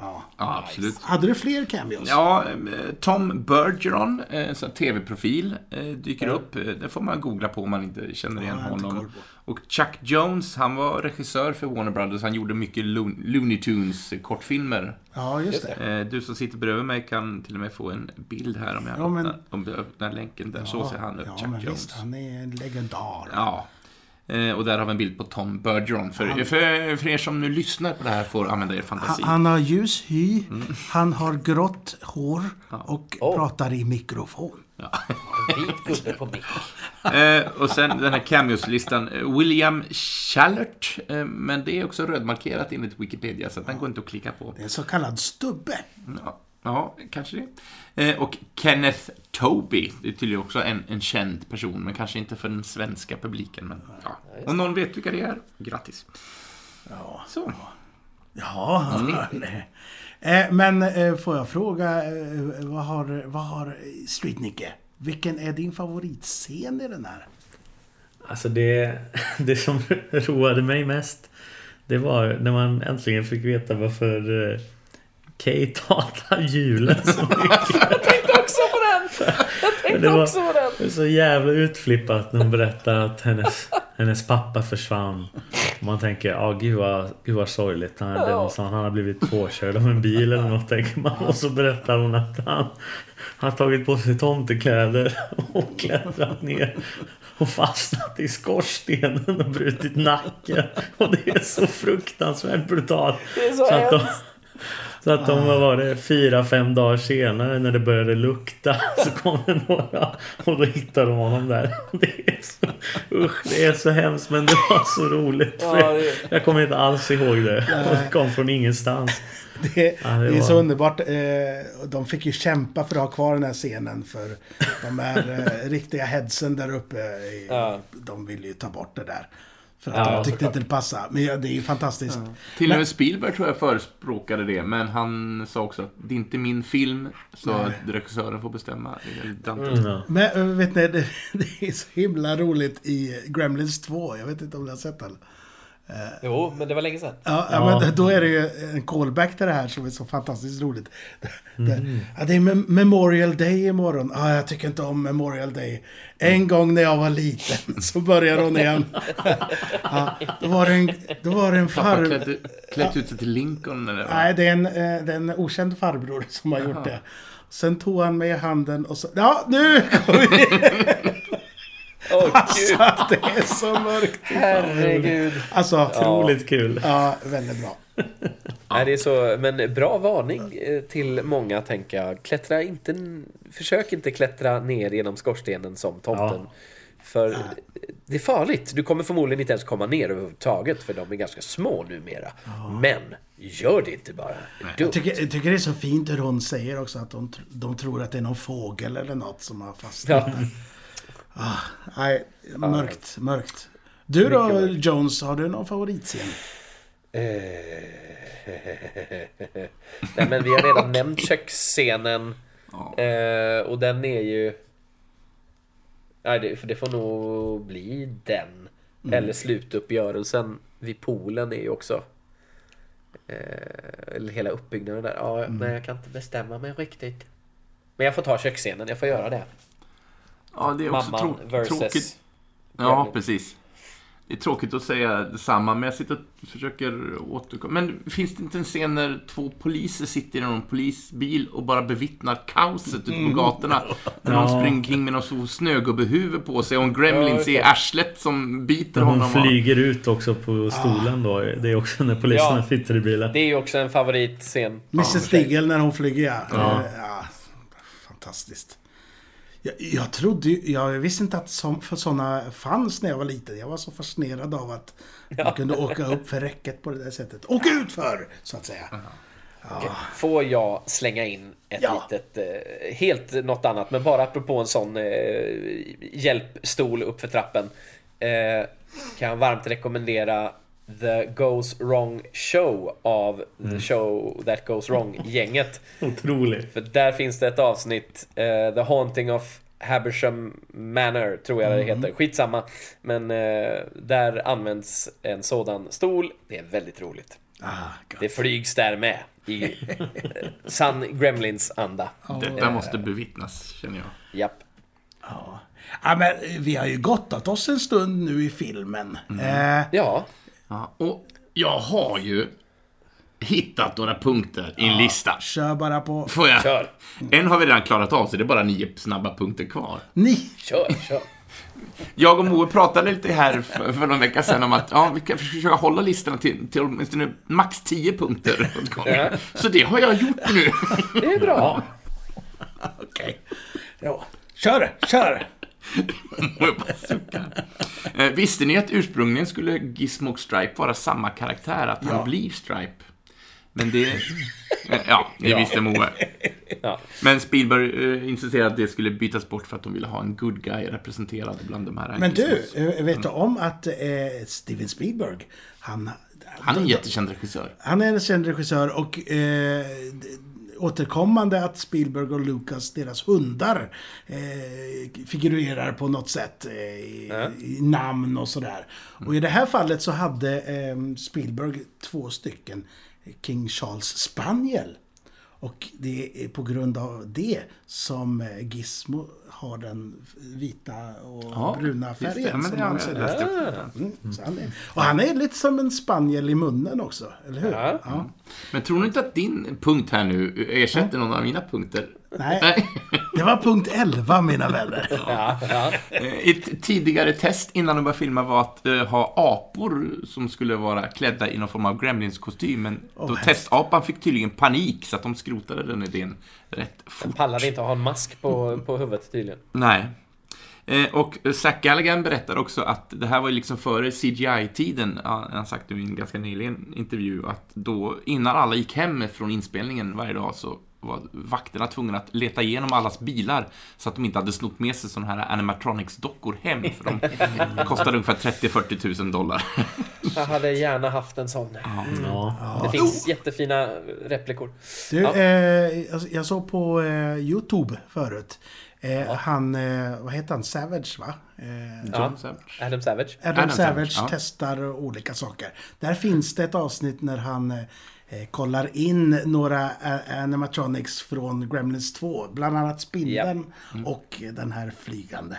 Ja. Ja, absolut. Hade du fler cameos? Ja, eh, Tom Bergeron, eh, så här tv-profil, eh, dyker upp. Eh, Det får man googla på om man inte känner igen Ja, honom. Och Chuck Jones, han var regissör för Warner Brothers. Han gjorde mycket Lo- Looney Tunes kortfilmer. Ja, just det. Eh, Du som sitter bredvid mig kan till och med få en bild här om jag Ja, men- öppnar, om du öppnar länken där. så ser han ut, ja, Chuck men Jones. Visst, han är en legendar. Ja. Eh, Och där har vi en bild på Tom Bergeron. För, för, för er som nu lyssnar på det här får använda er fantasi. Han, han har ljus hy, Mm. han har grått hår och Oh. pratar i mikrofon. Vit gubbe på mick. Eh, och sen den här cameos-listan. William Challert. Eh, men det är också rödmarkerat enligt Wikipedia, så att den går inte att klicka på. Det är en så kallad stubbe. Ja, ja kanske det. Eh, och Kenneth Toby. Det är tydligen också en, en känd person, men kanske inte för den svenska publiken. Men, ja. Om någon vet vilka det är, grattis. Ja. Så. Ja, nej. Eh, Men eh, får jag fråga, eh, vad har, vad har Street-Nicke? Vilken är din favoritscen i den här? Alltså det, det som roade mig mest Det var när man äntligen fick veta varför Kate hatar julen så mycket. Jag tänkte också på den! Jag tänkte var- också på den! Det är så jävla utflippat när hon berättar att hennes, hennes pappa försvann. Och man tänker, ja gud vad, gud vad sorgligt. Han, det var så, han har blivit påkörd av en bil eller något tänker man. Och så berättar hon att han har tagit på sig tomtekläder och klättrat ner och fastnat i skorstenen och brutit nacken. Och det är så fruktansvärt brutalt. Det är så att de. Så att de var det fyra, fem dagar senare när det började lukta så kom det några och då hittade de honom där. Det är så, usch, det är så hemskt men det var så roligt. För Ja, det- Jag kommer inte alls ihåg det. Det kom från ingenstans. Det, Ja, det det är var- så underbart. Eh, De fick ju kämpa för att ha kvar den här scenen. För de här eh, riktiga headsen där uppe. Ja. De ville ju ta bort det där. För att Ja. de tyckte inte det passade. Men ja, det är ju fantastiskt. Till och med Spielberg tror jag förespråkade det, men han sa också att det är inte min film, så att regissören får bestämma. Det är väldigt Dante. Ja. Men eh, vet ni, det, det är så himla roligt i Gremlins 2. Jag vet inte om ni har sett den. Jo, men det var länge sedan. Ja, ja. men då är det ju en callback till det här som är så fantastiskt roligt. Det, ja, det är Mem- Memorial Day imorgon. Ja, jag tycker inte om Memorial Day. En gång när jag var liten så börjar hon igen. Ja, då var det en, då var det en farbror. klätt, klätt ut sig till Lincoln eller? Nej, det är, en, eh, det är en okänd farbror som har gjort det. Sen tog han mig i handen och så... Ja, nu kommer vi! Åh Alltså, gud, det är så mörkt. herregud. Alltså, Otroligt kul. ja, väldigt bra. Nej, det är så, men bra varning eh, till många, tänker jag. Klättra inte, försök inte klättra ner genom skorstenen som tomten. Ja. För det är farligt. Du kommer förmodligen inte ens komma ner överhuvudtaget, för de är ganska små numera. Men, gör det inte bara. Det Jag tycker, jag tycker det är så fint hur hon säger också att de, de tror att det är någon fågel eller något som har fastnat. Ja. Ah, nej, mörkt, mörkt. Du då, mörkt. Jones, har du någon favoritscen? Eh, Nej, men vi har redan nämnt köksscenen. Eh, och den är ju... Nej, det, för det får nog bli den. Eller slutuppgörelsen vid poolen är ju också... Eh, eller hela uppbyggnaden där. Ja, Nej, jag kan inte bestämma mig riktigt. Men jag får ta köksscenen, jag får göra det. Ja, det är också Mamman trå- versus... tråkigt. Ja, precis. Det är tråkigt att säga detsamma, men jag sitter och försöker återkomma. Men finns det inte en scen när två poliser sitter i någon polisbil och bara bevittnar kaoset ute på gatorna? När de Ja. springer kring med någon så snögubbehuvud på sig och en gremlin Ja, ser arslet som biter När hon honom. flyger ut också på stolen då. Det är också när poliserna Ja. sitter i bilen. Det är ju också en favoritscen. Mrs Stigel när hon flyger, ja fantastiskt. Jag, jag trodde ju- jag visste inte att som, för sådana fanns när jag var liten. Jag var så fascinerad av att man kunde åka upp för räcket på det där sättet. Och ut för så att säga. Får jag slänga in ett Ja. litet, eh, helt något annat, men bara apropå en sån eh, hjälpstol upp för trappen. Eh, kan jag varmt rekommendera The Goes Wrong Show av The Show That Goes Wrong-gänget. Otroligt. För där finns det ett avsnitt, eh, The Haunting of Habersham Manor, tror jag det heter. Skitsamma. Men eh, där används en sådan stol. Det är väldigt roligt. Ah, gott. Det flygs där med. I sann Gremlins-anda. Detta måste bevittnas, känner jag. Japp. Ja. ja, men vi har ju gottat oss en stund nu i filmen. Eh, Ja, Ja, och jag har ju hittat några punkter i en lista. kör bara på. Får jag? kör. En har vi redan klarat av, så det är bara nio snabba punkter kvar. Ni! Kör, kör. Jag och Moe pratade lite här för, för någon vecka sedan om att ja, vi kan försöka hålla listorna till, till åtminstone max 10 punkter. Ja. Så det har jag gjort nu. Det är bra. Okej. Ja. Kör, kör! Moe bara suckar. Eh, visste ni att ursprungligen skulle Gizmo och Stripe vara samma karaktär, att han Ja. blir Stripe? Men det... eh, Ja, det Ja. visste Moe. Ja. Men Spielberg eh, insisterade att det skulle bytas bort för att de ville ha en good guy representerad bland de här Men du, eh, vet du om att eh, Steven Spielberg, han... Han är en jättekänd regissör. Han är en känd regissör och eh, återkommande att Spielberg och Lucas, deras hundar, eh, figurerar på något sätt eh, i, i namn och sådär. Och i det här fallet så hade eh, Spielberg två stycken King Charles Spaniel. Och det är på grund av det som eh, Gizmo har den vita och Ja, bruna färgen. Ja, som han ser. Mm, han är, och han är lite som en spaniel i munnen också, eller hur? Ja. Men tror du inte att din punkt här nu ersätter någon av mina punkter? Nej, det var punkt 11 mina vänner. Ja, ja. Eh, Ett tidigare test innan de började filma var att eh, ha apor som skulle vara klädda i någon form av Gremlins-kostym. Men då hemskt. testapan fick tydligen panik så att de skrotade den idén rätt fort. Pallade inte ha en mask på, på huvudet tydligen. Nej. Eh, Och Zack Galligan berättar också att det här var ju liksom före CGI-tiden. Han har sagt i en ganska nyligen intervju att då, innan alla gick hem från inspelningen varje dag så var vakterna tvungna att leta igenom allas bilar så att de inte hade snott med sig sådana här animatronics-dockor hem. För de kostade ungefär 30-40 000 dollar. Jag hade gärna haft en sån. Ja. Det finns jättefina replikor. Du, Ja. eh, jag- jag såg på eh, YouTube förut. Eh, Han, eh, vad heter han? Savage va? Eh, Ja. Adam Savage. Adam, Adam Savage, Savage, ja. testar olika saker. Där finns det ett avsnitt när han eh, kollar in några eh, animatronics från Gremlins 2. Bland annat spindeln och den här flygande.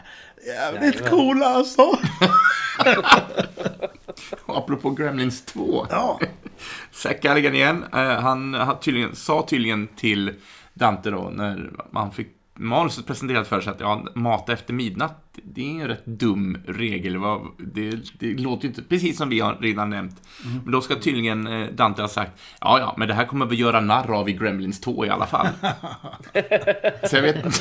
Jävligt coola alltså! Apropå Gremlins 2. Ja, Zack Galligan igen. Eh, han har tydligen, sa tydligen till Dante då, när man fick manuset presenterat för sig att ja, mata efter midnatt, det är en rätt dum regel. Det, det låter ju inte precis som vi har redan nämnt. Men då ska tydligen eh, Dante ha sagt, ja, ja, men det här kommer vi göra narr av i Gremlins 2 i alla fall. Så jag vet inte.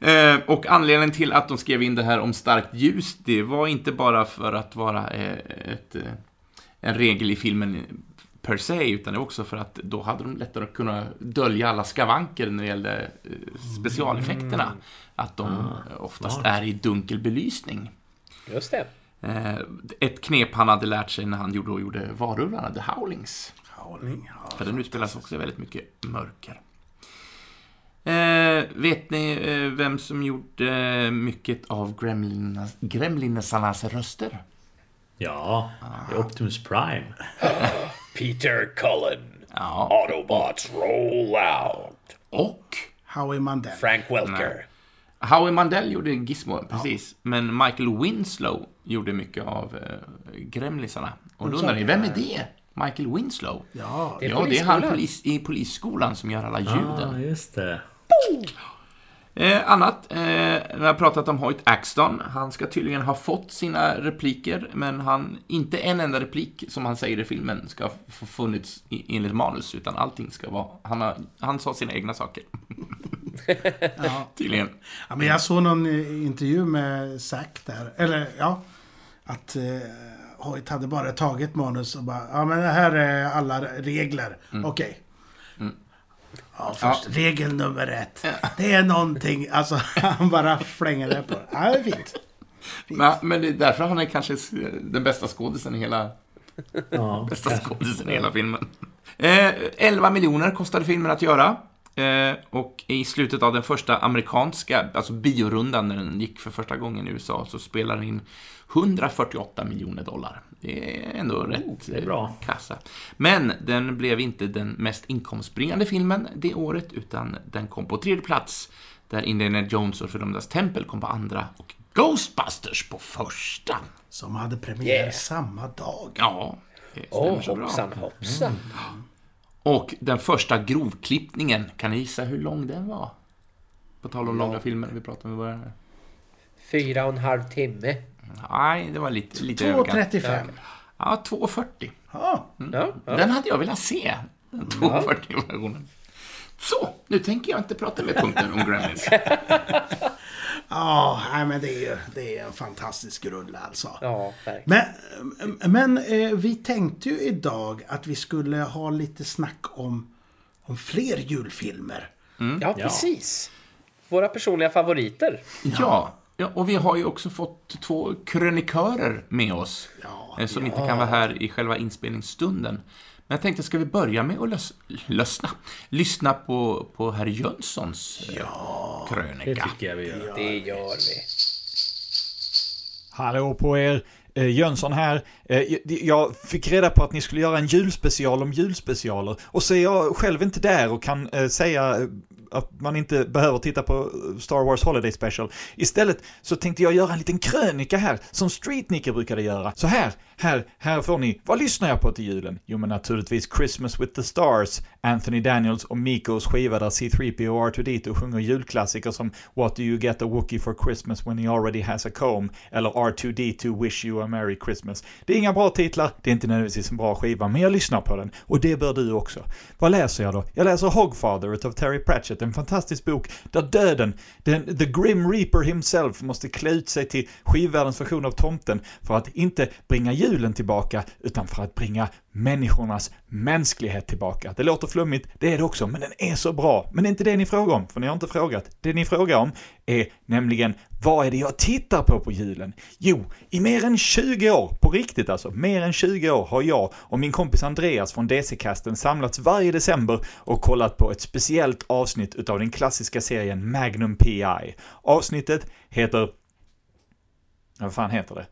Eh, och anledningen till att de skrev in det här om starkt ljus, det var inte bara för att vara eh, ett, eh, en regel i filmen per se, utan det var också för att då hade de lättare att kunna dölja alla skavanker när det gällde eh, specialeffekterna. Att de eh, oftast är i dunkel belysning. Just det. Eh, ett knep han hade lärt sig när han gjorde, då gjorde Varulvarna, The Howlings. Howling, ja. För den utspelas också väldigt mycket mörker. Eh, vet ni eh, vem som gjorde mycket av Gremlinas, Gremlinesarnas röster? Ja, är Optimus Prime. Peter Cullen. Ja. Autobots roll out. Och Howie Mandel. Frank Welker. Howie Mandel gjorde Gizmo, precis. Men Michael Winslow gjorde mycket av eh, Gremlisarna. Och då undrar ni, vem är det? Michael Winslow? Ja, Det är Ja, det är han polis, i polisskolan som gör alla ljuden. Ja, just det. Eh, annat, eh, jag har pratat om Hoyt Axton, han ska tydligen ha fått sina repliker, men han, inte en enda replik som han säger i filmen ska få funnits i, enligt manus, utan allting ska vara, han, har, han sa sina egna saker. Ja. Tydligen. Ja, men jag såg någon eh, intervju med Zack där. Eller ja, att eh, Hoyt hade bara tagit manus och bara, ja men det här är alla regler. Okej. Ja, först regel nummer ett. Det är någonting, alltså han bara flänger det på. Ja, det är fint. Men, men det är därför han är kanske den bästa skådisen i hela, Ja. bästa skådisen i hela filmen. Eh, 11 miljoner kostade filmen att göra. Eh, och i slutet av den första amerikanska, alltså biorundan när den gick för första gången i USA, så spelade den in 148 miljoner dollar. Det är ändå rätt Oh, det är bra. kassa. Men den blev inte den mest inkomstbringande filmen det året, utan den kom på tredje plats, där Indiana Jones och Fördömdas tempel kom på andra och Ghostbusters på första. Som hade premiär Yeah. samma dag. Ja, det stämmer Åh, så bra. hoppsan hoppsan. Och den första grovklippningen, kan ni gissa hur lång den var? På tal om långa filmer, vi pratade om i början. här. Fyra och en halv timme. Nej, det var lite, lite överkant. 2.35. Ja, 2.40. Ja. Ja, ja. Den hade jag velat se. Den 2.40-versionen. Så, nu tänker jag inte prata med punkten om Gremlins. Ja, nej, men det är ju det är en fantastisk rulle alltså. ja verkligen. Men, men eh, vi tänkte ju idag att vi skulle ha lite snack om, om fler julfilmer. Ja, precis. Våra personliga favoriter. Ja. Ja, och vi har ju också fått två krönikörer med oss. Ja, eh, som inte kan vara här i själva inspelningsstunden. Men jag tänkte, ska vi börja med att lös, lösna, lyssna på, på herr Jönssons ja, Det krönika? tycker jag vi gör. Det gör vi. Hallå på er! Eh, Jönsson här. Eh, jag fick reda på att ni skulle göra en julspecial om julspecialer. Och så är jag själv inte där och kan eh, säga eh, att man inte behöver titta på eh, Star Wars Holiday Special. Istället så tänkte jag göra en liten krönika här, som Streetnicker brukade göra. Så här, här, här får ni. Vad lyssnar jag på till julen? Jo men naturligtvis Christmas with the Stars, Anthony Daniels och Mikos skiva där C3PO och R2D2 sjunger julklassiker som What do you get a Wookie for Christmas when he already has a comb? Eller R2D2 Wish you a Merry Christmas. Det är inga bra titlar, det är inte nödvändigtvis en bra skiva, men jag lyssnar på den. Och det bör du också. Vad läser jag då? Jag läser Hogfather utav Terry Pratchett, en fantastisk bok där döden, den, the Grim Reaper himself, måste klä ut sig till skivvärldens version av tomten för att inte bringa julen tillbaka, utan för att bringa människornas mänsklighet tillbaka. Det låter flummigt, det är det också, men den är så bra. Men det är inte det ni frågar om, för ni har inte frågat. Det ni frågar om är nämligen, vad är det jag tittar på på julen? Jo, i mer än 20 år, på riktigt alltså, mer än 20 år har jag och min kompis Andreas från DC-casten samlats varje december och kollat på ett speciellt avsnitt utav den klassiska serien Magnum P.I. Avsnittet heter... Ja, vad fan heter det?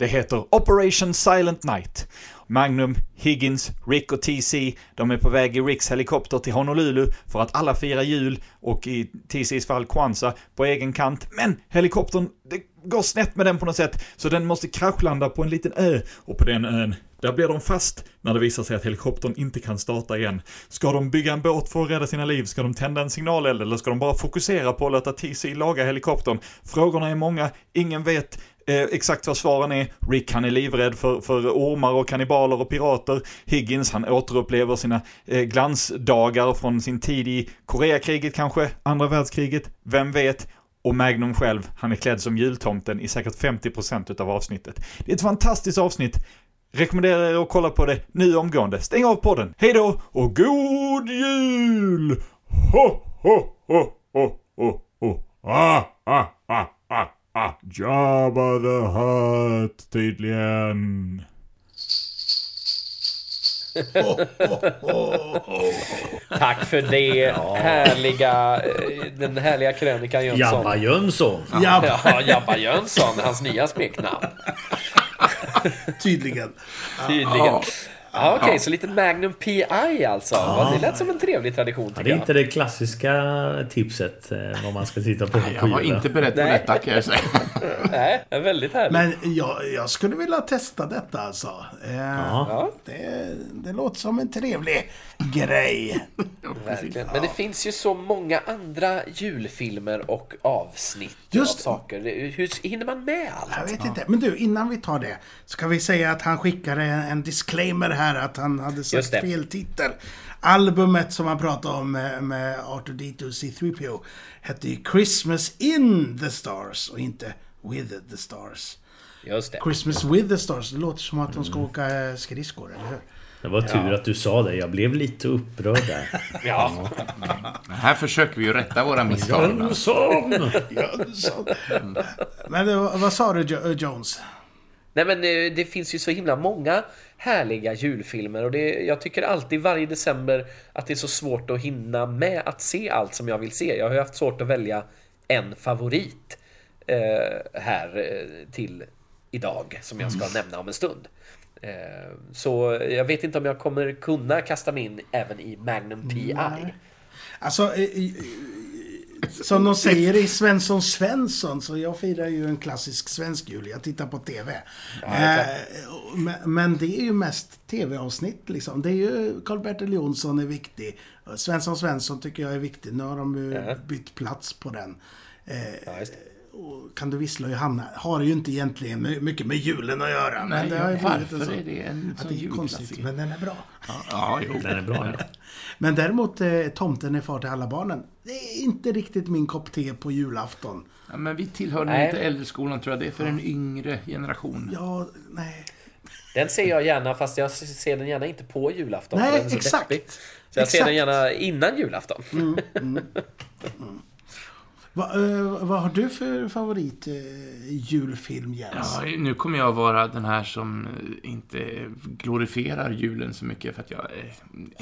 Det heter Operation Silent Night. Magnum, Higgins, Rick och TC, de är på väg i Ricks helikopter till Honolulu för att alla firar jul och i TCs fall Kwanzaa på egen kant. Men helikoptern, det går snett med den på något sätt så den måste kraschlanda på en liten ö och på den ön där blir de fast när det visar sig att helikoptern inte kan starta igen. Ska de bygga en båt för att rädda sina liv? Ska de tända en signaleld? Eller ska de bara fokusera på att låta TC laga helikoptern? Frågorna är många, ingen vet eh, exakt vad svaren är. Rick han är livrädd för, för ormar och kannibaler och pirater. Higgins han återupplever sina eh, glansdagar från sin tid i Koreakriget kanske, andra världskriget, vem vet? Och Magnum själv, han är klädd som jultomten i säkert 50% utav avsnittet. Det är ett fantastiskt avsnitt. Rekommenderar er att kolla på det nu omgående. Stäng av podden. Hej då och god jul! Ho, ho, ho, ho, ho, ho. Ah, ah, ah, ah, ah. Jabba the Hutt tydligen. Tack för det härliga, eh, den härliga krönikan Jönsson. Jabba Jönsson. Ja, Ja, Jabba Jönsson, hans nya smeknamn. tydligen. Tydligen. Ja, Okej, så lite Magnum P.I. alltså. Ja. Det lät som en trevlig tradition Ja, det är inte det klassiska tipset eh, vad man ska titta på på Jag var inte beredd på Nej. detta kan jag säga. Nej, det är väldigt härligt. Men jag, jag skulle vilja testa detta alltså. Eh, Ja, det, det låter som en trevlig grej. verkligen. Men det finns ju så många andra julfilmer och avsnitt Just- av saker. Hur hinner man med allt? Jag vet inte. Men du, innan vi tar det. Ska vi säga att han skickade en, en disclaimer här att han hade sagt fel titel. Albumet som han pratade om med, med Arthur D2 C3PO hette ju Christmas in the Stars och inte With the Stars. Just det. Christmas with the Stars, det låter som att de ska åka eh, skridskor, eller hur? Det var tur att du sa det. Jag blev lite upprörd där. Ja, Här försöker vi ju rätta våra misstag. Jönsson! Jönsson. Men vad sa du Jo- Jones? Nej men eh, det finns ju så himla många härliga julfilmer och det, jag tycker alltid varje december att det är så svårt att hinna med att se allt som jag vill se. Jag har ju haft svårt att välja en favorit eh, här eh, till idag som jag ska nämna om en stund. Eh, så jag vet inte om jag kommer kunna kasta mig in även i Magnum PI. Alltså, som de säger i Svensson Svensson, så jag firar ju en klassisk svensk jul. Jag tittar på TV. klart. Eh, men, det är ju mest TV-avsnitt liksom. Det är ju Karl-Bertil Jonsson är viktig. Svensson Svensson tycker jag är viktig. Nu har de ju Ja. bytt plats på den. Eh, Ja. Och kan du vissla Johanna har ju inte egentligen my- mycket med julen att göra. Men Nej, det har ju blivit varför en sån- är det en att sån det är konstigt, men den är bra. Ja, jo. Den är bra. Ja. Men däremot eh, Tomten är far till alla barnen. Det är inte riktigt min kopp te på julafton. Ja, men vi tillhör den Nej. lite äldre skolan tror jag. Det är för en yngre generation. Ja, nej. Den ser jag gärna fast jag ser den gärna inte på julafton. Nej, så exakt. deppig. Så jag ser den Exakt. gärna innan julafton. Va, eh, vad har du för favorit eh, julfilm, Jens? Ja, nu kommer jag vara den här som eh, inte glorifierar julen så mycket för att jag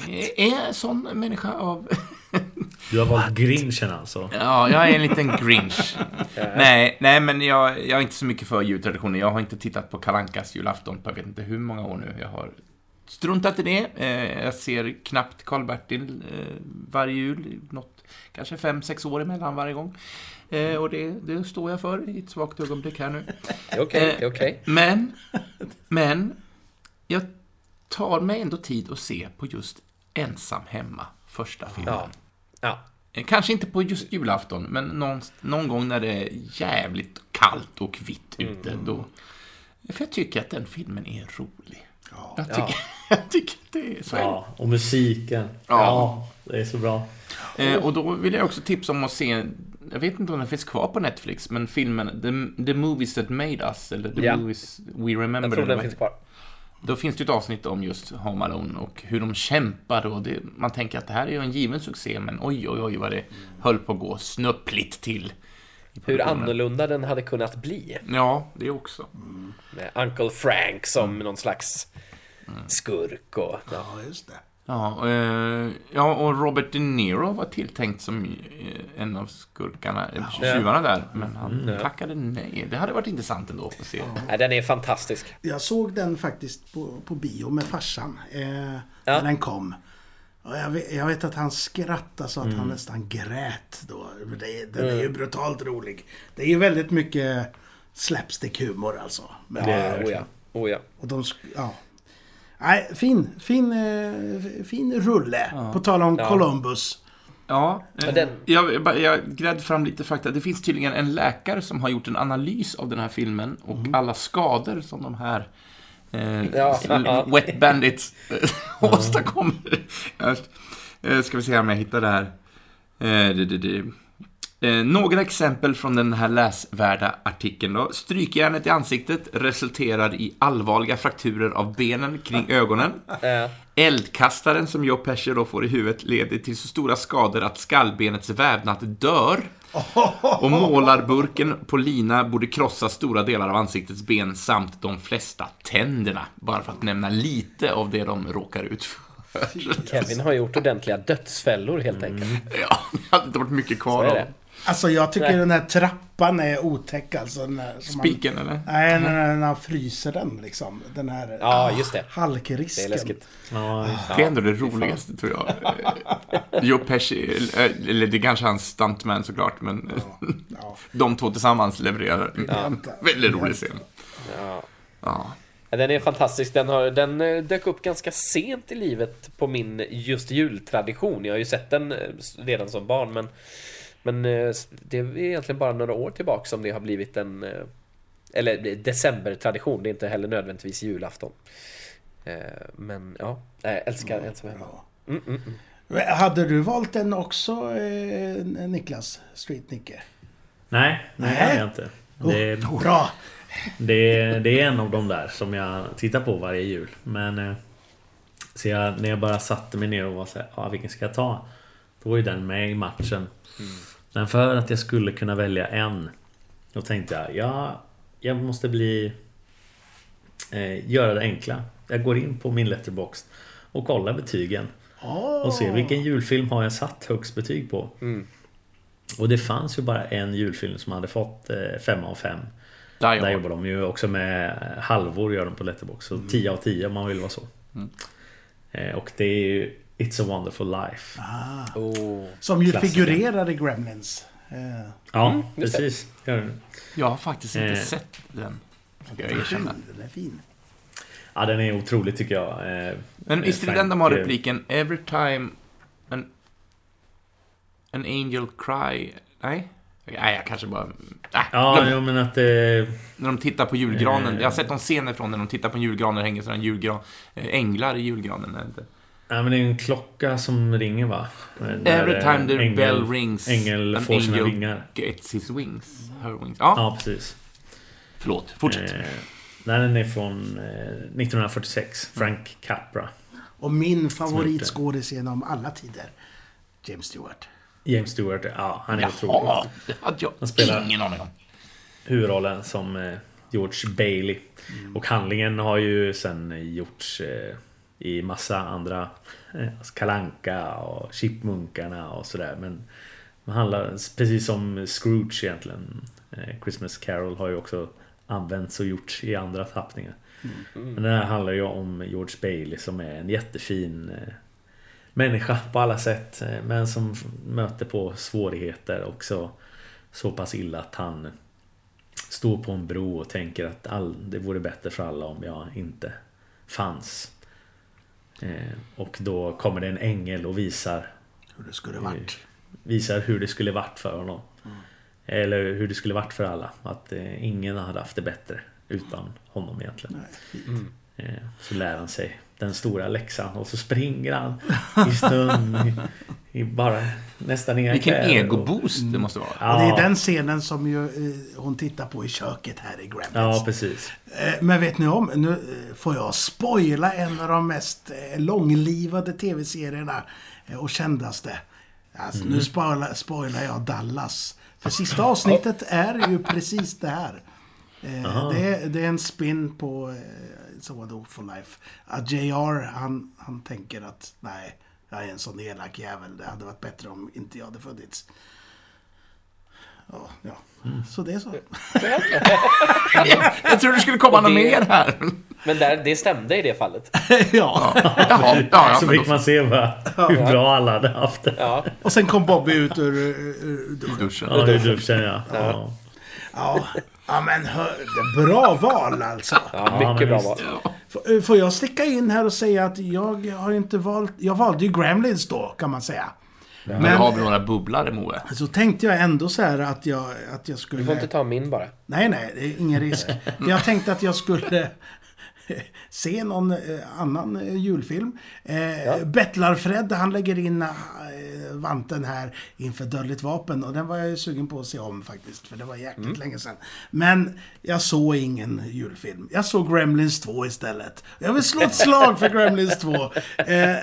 eh, är en sån människa av... Du har valt Grinchen alltså. Ja, jag är en liten grinch. nej, nej, men jag, jag är inte så mycket för jultraditioner. Jag har inte tittat på Kalankas julafton på jag vet inte hur många år nu. Jag har struntat i det. Eh, jag ser knappt Karl-Bertil eh, varje jul. Något, kanske fem, sex år emellan varje gång. Eh, och det, det står jag för i ett svagt ögonblick här nu. Är okej, okej. Men, men, jag tar mig ändå tid att se på just Ensam hemma, första filmen. Ja. Ja. Eh, Kanske inte på just julafton, men någon, någon gång när det är jävligt kallt och vitt ute. Då, för jag tycker att den filmen är rolig. Jag tycker, jag tycker att det är så. Ja, och musiken. Ja. Det är så bra. Eh, och då vill jag också tipsa om att se, jag vet inte om den finns kvar på Netflix, men filmen The, The Movies That Made Us, eller The Ja. Movies We Remember. Jag tror den finns kvar. Då finns det ett avsnitt om just Home Alone och hur de kämpar och det, man tänker att det här är ju en given succé, men oj, oj, oj vad det höll på att gå snöpligt till. Hur annorlunda den hade kunnat bli. Ja, det också. Med Uncle Frank som någon slags skurk och... Ja, just det. Ja, eh, ja, och Robert De Niro var tilltänkt som eh, en av skurkarna, eh, tjuvarna där, men han tackade nej. Det hade varit intressant ändå att se. Nej, den är fantastisk. Jag såg den faktiskt på, på bio med farsan. Eh, Ja. När den kom. Jag, vet, jag vet att han skrattade så att han nästan grät då. Det, den är ju brutalt rolig. Det är ju väldigt mycket slapstick-humor alltså. Men, Det är det oh ja. Oh ja. Och de, ja. Nej, fin, fin, eh, fin rulle. På tal om Ja. Columbus. Ja, eh, jag, jag, grävde fram lite fakta. Det finns tydligen en läkare som har gjort en analys av den här filmen och alla skador som de här eh, Ja. Wet Bandits eh, åstadkommer. Eh, ska vi se om jag hittar det här. Eh, det, det, det. Eh, några exempel från den här läsvärda artikeln då. Strykjärnet i ansiktet resulterar i allvarliga frakturer av benen kring ögonen. Eldkastaren som Joe Pesci då får i huvudet leder till så stora skador att skallbenets vävnad dör. Och målarburken på lina borde krossa stora delar av ansiktets ben samt de flesta tänderna. Bara för att nämna lite av det de råkar ut för. Kevin har gjort ordentliga dödsfällor helt enkelt. Ja, det hade inte varit mycket kvar av. Alltså jag tycker den här trappan är otäck alltså. Den här, som man- spiken, eller? Nej, när, när han fryser den liksom. Den här Ja, just det. halkrisken. Det är läskigt. Ja, Det är ändå det roligaste, tror jag. Eh, Joe Pesci, eller- eller det är kanske hans stuntman såklart, men Ja. de två tillsammans levererar en väldigt rolig scen. Ja. Den är fantastisk. Den, har, den eh, dök upp ganska sent i livet på min just jultradition. Jag har ju sett den eh, redan som barn men Men eh, det är egentligen bara några år tillbaka som det har blivit en eh, Eller decembertradition. Det är inte heller nödvändigtvis julafton. Eh, men ja, jag älskar Ensam hemma. Mm, mm, mm. Hade du valt den också, Niklas? Street Nicke? Nej, nej, det har jag inte. Det, Oh, bra! det, det är en av de där som jag tittar på varje jul. Men... Så jag, när jag bara satte mig ner och var såhär, ja vilken ska jag ta? Då var ju den med i matchen. Men för att jag skulle kunna välja en. Då tänkte jag, ja, jag måste bli... Eh, göra det enkla. Jag går in på min letterbox och kollar betygen. Åh. Och ser vilken julfilm har jag satt högst betyg på. Mm. Och det fanns ju bara en julfilm som hade fått eh, fem av fem. Där Där jag. jobbar de ju också med eh, halvor gör de på Letterbox. Så 10 av 10 om man vill vara så. Mm. Eh, Och det är ju It's a wonderful life. Ah. Oh. Som ju Klassiker. figurerar i Gremlins. Eh, Ja, Mm, precis. Gör det. Jag har faktiskt inte Eh. sett den. Jag den är fin, den är fin. Ja, den är otrolig tycker jag. Eh, Men visst är det den de har eh, repliken Every time an, an angel cry... Nej? Nej, jag kanske bara... Nej, Ja, glöm men att eh, När de tittar på julgranen. Eh. Jag har sett någon scen ifrån när de tittar på en julgran och hänger sådana julgran, eh, änglar i julgranen. Inte? Ja, men det är en klocka som ringer va? När, Every eh, time the ängel- bell rings, Ängel an får sina angel vingar. gets his wings. Her wings. Ja, Ja, precis. förlåt. Fortsätt. Eh, nej, den är från eh, 1946. Frank Capra. Och min favoritskådis genom alla tider. James Stewart. James Stewart, ja han är Jaha, otrolig. det hade jag Han spelar- ingen aning om. Huvudrollen som eh, George Bailey. Och handlingen har ju sen gjorts eh, i massa andra eh, alltså Kalanka och Chipmunkarna och sådär. Men det handlar precis som Scrooge egentligen. Eh, Christmas Carol har ju också använts och gjorts i andra tappningar. Men den här handlar ju om George Bailey som är en jättefin eh, människa på alla sätt. Men som möter på svårigheter också. Så pass illa att han står på en bro och tänker att all, det vore bättre för alla om jag inte fanns. Eh, och då kommer det en ängel och visar Hur det skulle varit. visar hur det skulle varit för honom. Eller hur det skulle varit för alla. Att eh, ingen hade haft det bättre utan honom egentligen. Nej, Mm. Eh, så lär han sig den stora läxan och så springer han i snön. I, bara nästan inga Vilken egoboost det måste vara. Ja, Och det är den scenen som ju, eh, hon tittar på i köket här i Gremlins. Ja, precis. Eh, Men vet ni om, nu eh, får jag spoila en av de mest eh, långlivade tv-serierna eh, och kändaste. Alltså, Mm. Nu spoilar, spoilar jag Dallas. För sista avsnittet är ju precis det här. Eh, det, är, det är en spin på eh, It's a Wonderful Life. Att JR, han, han tänker att nej, jag är en sån elak jävel. Det hade varit bättre om inte jag hade funnits. Ja, ja. Mm. så det är så. Jag tror det skulle komma Och något det- mer här. Men där, det stämde i det fallet. ja. Jaha, ja, ja, så fick man se vad, hur bra alla hade haft det. Ja. Och sen kom Bobby ut ur, ur duschen. duschen. Ja, i duschen ja. ja. Ja, ja men hör, det är bra val alltså. Ja, mycket bra visst. val. Får- Får jag sticka in här och säga att jag har inte valt... Jag valde ju Gremlins då, kan man säga. Men Men har vi några bubblare, Moe? så tänkte jag ändå så här att jag, att jag skulle... Du får inte ta min bara. Nej, nej, det är ingen risk. Jag tänkte att jag skulle se någon eh, annan eh, julfilm. Eh, Bettlar-Fred, han lägger in vanten här inför Dödligt vapen. Och den var jag ju sugen på att se om faktiskt, för det var jäkligt länge sedan. Men jag såg ingen julfilm. Jag såg Gremlins 2 istället. Jag vill slå ett slag för Gremlins 2. Eh,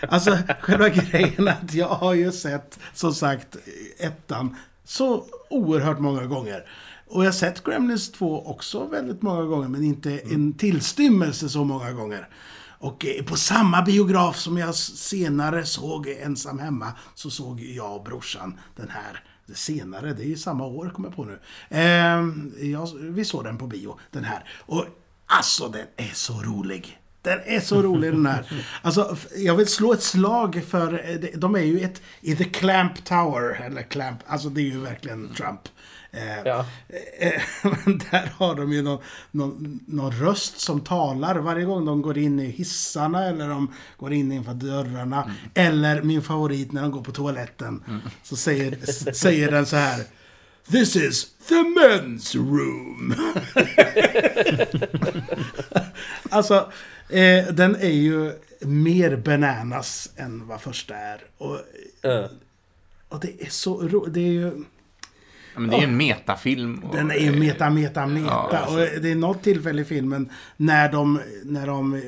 alltså, själva grejen att jag har ju sett, som sagt, ettan så oerhört många gånger. Och jag har sett Gremlins 2 också väldigt många gånger, men inte en tillstymmelse så många gånger. Och eh, på samma biograf som jag senare såg Ensam Hemma, så såg jag och brorsan den här. Senare, det är ju samma år, kommer jag på nu. Ehm, jag, vi såg den på bio, den här. Och alltså, den är så rolig. Den är så rolig den här. Alltså, jag vill slå ett slag för, eh, de- de är ju ett, i The Clamp Tower, eller Clamp, alltså det är ju verkligen Trump. Eh, Ja. eh, Men där har de ju någon, någon, någon röst som talar varje gång de går in i hissarna eller de går in inför dörrarna. Eller min favorit när de går på toaletten. Så säger, säger den så här. This is the men's room. Alltså, eh, den är ju mer bananas än vad första är. Och, Ja. och det är så ro- Det är ju... Ja, men det är ju en metafilm. och- Den är ju meta, meta, meta. Ja, alltså. Och det är något tillfälle i filmen när de, när de eh,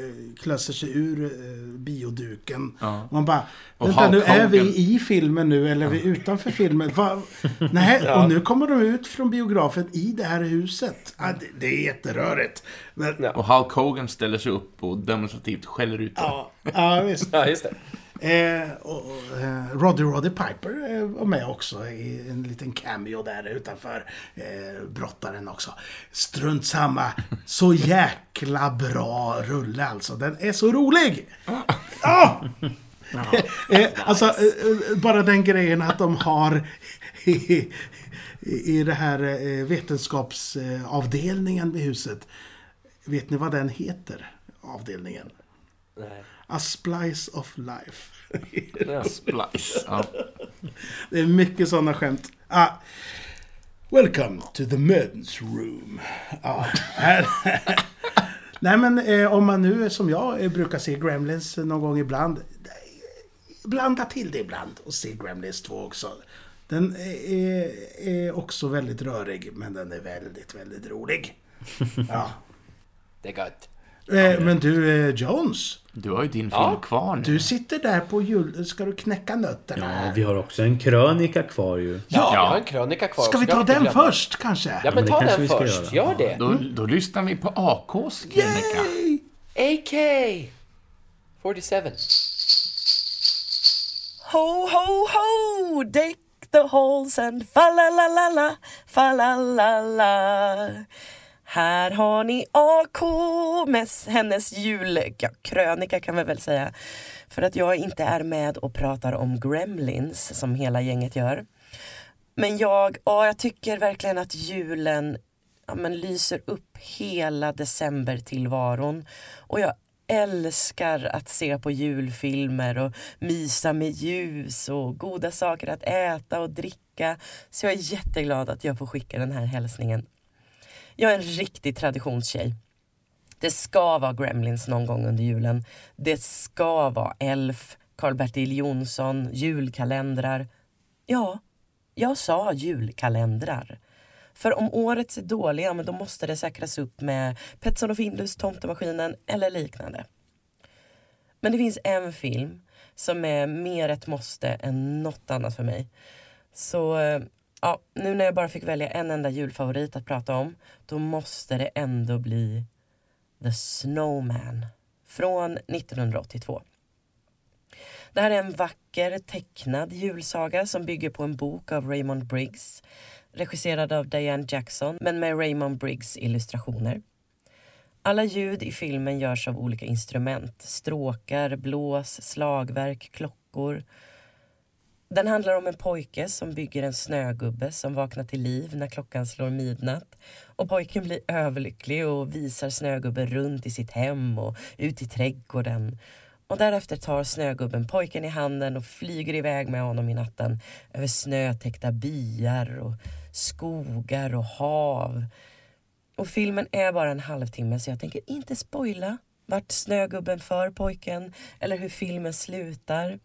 klöser sig ur eh, bioduken. Ja. Man bara, Och vänta nu, är vi i filmen nu eller är vi utanför filmen? Va? Nej, och nu kommer de ut från biografen i det här huset. Ja, det, det är jätterörigt. Men, Ja. Och Hulk Hogan ställer sig upp och demonstrativt skäller ut dem. ja, ja, visst. Ja, just det. Eh, och, och, eh, Roddy Roddy Piper eh, var med också i en liten cameo där utanför eh, brottaren också. Strunt samma. Så jäkla bra rulle alltså. Den är så rolig! Ah! eh, alltså, bara den grejen att de har i, i det här vetenskapsavdelningen vid huset. Vet ni vad den heter? Avdelningen? Nej. A Splice of Life. Ja. Splice. Ja. Det är mycket sådana skämt. Ah, welcome to the men's room. Ah. Nej men eh, om man nu som jag eh, brukar se Gremlins någon gång ibland. eh, Blanda till det ibland och se Gremlins 2 också. Den är, är också väldigt rörig men den är väldigt, väldigt rolig. Ja. Det är gött. Eh, men du eh, Jones. Du har ju din film Ja. kvar nu. Du sitter där på jul... Ska du knäcka nötterna? Ja, vi har också en krönika kvar ju. Ja, Ja. jag har en krönika kvar. Ska vi ta den glömma. först kanske? Ja, men ta den vi först. Gör det. Då, då lyssnar vi på AKs krönika. Yay! AK 47. Ho, ho, ho! Dig the halls and fa la la la la, fa la la la. Här har ni AK med hennes julkrönika kan vi väl säga. För att jag inte är med och pratar om Gremlins som hela gänget gör. Men jag, ja, jag tycker verkligen att julen ja, men lyser upp hela decembertillvaron. Och jag älskar att se på julfilmer och mysa med ljus och goda saker att äta och dricka. Så jag är jätteglad att jag får skicka den här hälsningen. Jag är en riktig traditionstjej. Det ska vara Gremlins någon gång under julen. Det ska vara Elf, Karl-Bertil Jonsson, julkalendrar. Ja, jag sa julkalendrar. För om årets är dåliga, men då måste det säkras upp med Petson och Findus, Tomtemaskinen eller liknande. Men det finns en film som är mer ett måste än något annat för mig. Så eh, ja, nu när jag bara fick välja en enda julfavorit att prata om, då måste det ändå bli The Snowman från 1982. Det här är en vacker tecknad julsaga som bygger på en bok av Raymond Briggs regisserad av Diane Jackson men med Raymond Briggs illustrationer. Alla ljud i filmen görs av olika instrument. Stråkar, blås, slagverk, klockor. Den handlar om en pojke som bygger en snögubbe som vaknar till liv när klockan slår midnatt. Och pojken blir överlycklig och visar snögubben runt i sitt hem och ut i trädgården. Och därefter tar snögubben pojken i handen och flyger iväg med honom i natten över snötäckta byar och skogar och hav. Och filmen är bara en halvtimme så jag tänker inte spoila vart snögubben för pojken eller hur filmen slutar.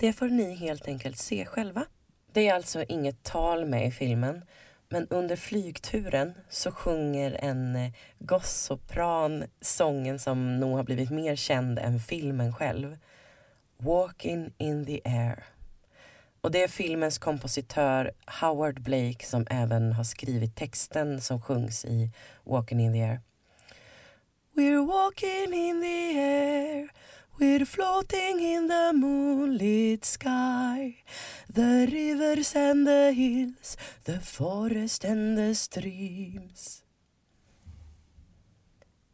Det får ni helt enkelt se själva. Det är alltså inget tal med i filmen men under flygturen så sjunger en eh, gossopran sången som nog har blivit mer känd än filmen själv. Walking in the air. Och det är filmens kompositör Howard Blake som även har skrivit texten som sjungs i Walking in the air. We're walking in the air We're floating in the moonlit sky The rivers and the hills The forest and the streams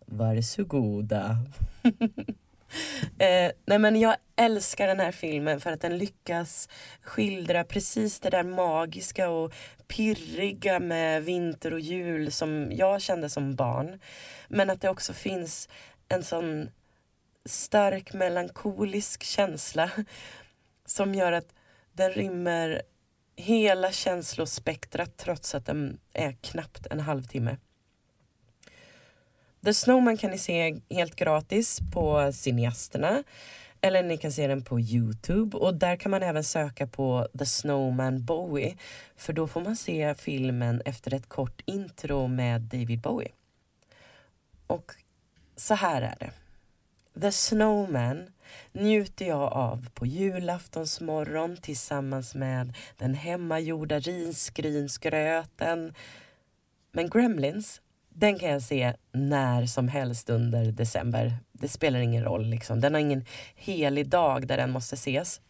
Varsågoda. eh, nej men jag älskar den här filmen för att den lyckas skildra precis det där magiska och pirriga med vinter och jul som jag kände som barn. Men att det också finns en sån stark melankolisk känsla som gör att den rymmer hela känslospektrat trots att den är knappt en halvtimme. The Snowman kan ni se helt gratis på Cineasterna. Eller ni kan se den på Youtube och där kan man även söka på The Snowman Bowie. För då får man se filmen efter ett kort intro med David Bowie. Och så här är det. The Snowman njuter jag av på julaftonsmorgon tillsammans med den hemmagjorda risgrynsgröten. Men Gremlins, den kan jag se när som helst under december. Det spelar ingen roll, liksom. den har ingen helig dag där den måste ses.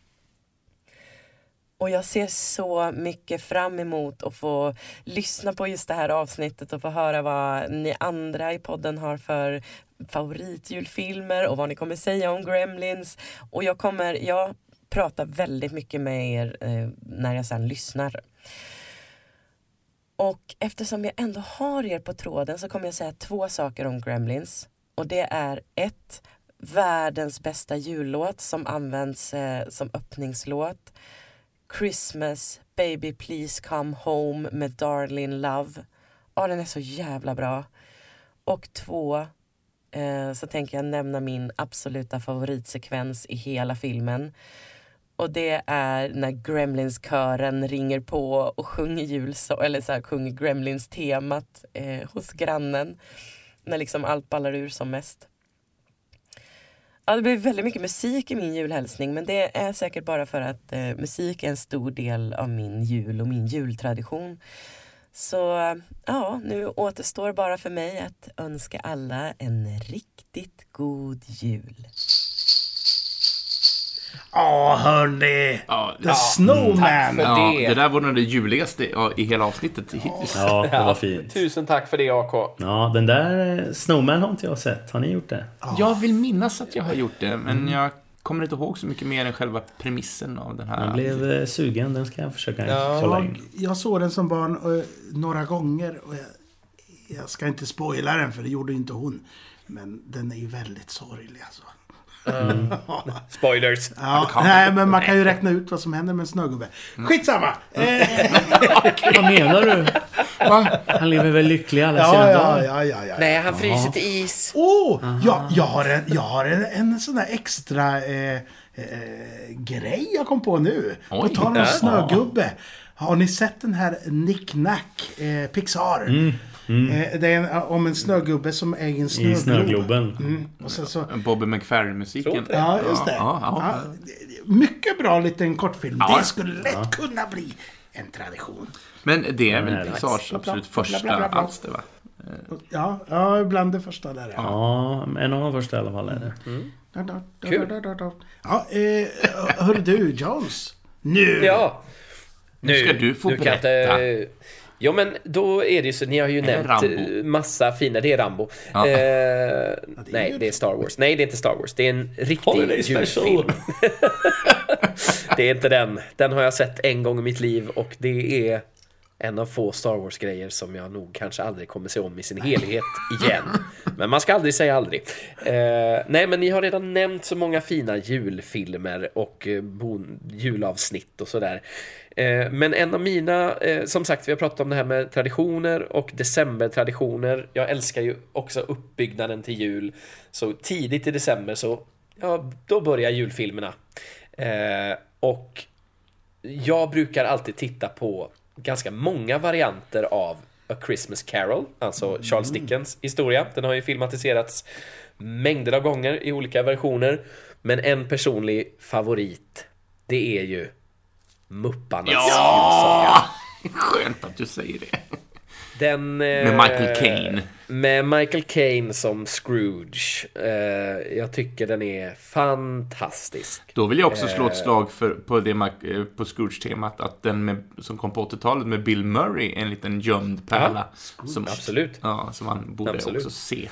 Och jag ser så mycket fram emot att få lyssna på just det här avsnittet och få höra vad ni andra i podden har för favoritjulfilmer och vad ni kommer säga om Gremlins. Och jag kommer, jag pratar väldigt mycket med er eh, när jag sen lyssnar. Och eftersom jag ändå har er på tråden så kommer jag säga två saker om Gremlins. Och det är ett, världens bästa jullåt som används eh, som öppningslåt. Christmas, baby please come home med Darlin Love. Ja, den är så jävla bra. Och två, eh, så tänker jag nämna min absoluta favoritsekvens i hela filmen. Och det är när Gremlins-kören ringer på och sjunger julsång, eller så här, sjunger Gremlins-temat eh, hos grannen. När liksom allt ballar ur som mest. Ja, det blir väldigt mycket musik i min julhälsning men det är säkert bara för att eh, musik är en stor del av min jul och min jultradition. Så ja, nu återstår bara för mig att önska alla en riktigt god jul. Ja, hörni! Ja, The ja, Snowman! tack för ja, det. det där var nog det juligaste i hela avsnittet hittills. Ja, det var fint. Tusen tack för det AK. Ja, den där eh, Snowman har inte jag sett. Har ni gjort det? Jag vill minnas att jag har gjort det, men jag kommer inte ihåg så mycket mer än själva premissen av den här. Jag blev eh, sugen. Den ska jag försöka Ja. kolla Jag, in. jag såg den som barn eh, några gånger. Och jag, jag ska inte spoila den, för det gjorde inte hon. Men den är ju väldigt sorglig alltså. Spoilers. Ja, nej, men man kan ju räkna ut vad som händer med en snögubbe. Skitsamma! Eh, Vad menar du? Han lever väl lycklig alla sina ja, ja, dagar? ja, ja, ja. Nej, han fryser till is. Åh! jag, jag har en, jag har en, en sån där extra eh, eh, grej jag kom på nu. På Oj. tal om Ja. snögubbe. Har ni sett den här Nick Nack, eh, Pixar? Eh, det är en, om en snögubbe som är i en snöglob. I snögloben. Mm. Och sen så, Bobby McFerrin-musiken. Ja, just det. Ja, ja. Ja, mycket bra liten kortfilm. Ja. Det skulle lätt kunna bli en tradition. Men det är väl Nej, Pixars absolut bla, första bla, bla, bla. alster, va? Ja, ja bland det första där. Ja. Ja, en av de första i alla fall är det. Da, da, Kul. Ja, eh, hör du Jones. Nu! Ja. Nu ska du få kan berätta. inte- Ja men då är det ju så, ni har ju nämnt Rambo. eh, massa fina, det är Rambo. Ja. Eh, nej, det är Star Wars. Nej, det är inte Star Wars. Det är en riktig julfilm. det är inte den. Den har jag sett en gång i mitt liv och det är en av få Star Wars-grejer som jag nog kanske aldrig kommer se om i sin helhet igen. Men man ska aldrig säga aldrig. Eh, nej, men ni har redan nämnt så många fina julfilmer och eh, julavsnitt och sådär. Eh, men en av mina, eh, som sagt, vi har pratat om det här med traditioner och decembertraditioner. Jag älskar ju också uppbyggnaden till jul. Så tidigt i december så, ja, då börjar julfilmerna. Eh, och jag brukar alltid titta på ganska många varianter av A Christmas Carol, alltså Charles Dickens historia. Den har ju filmatiserats mängder av gånger i olika versioner. Men en personlig favorit, det är ju Mupparnas julsaga. Ja! Skönt att du säger det. Den, Med eh, Michael Caine. Med Michael Caine som Scrooge. Eh, jag tycker den är fantastisk. Då vill jag också slå ett slag för, på, det, eh, på Scrooge-temat, att den med, som kom på 80-talet med Bill Murray, en liten gömd pärla. som, Absolut. Ja, som man borde Absolut. också se.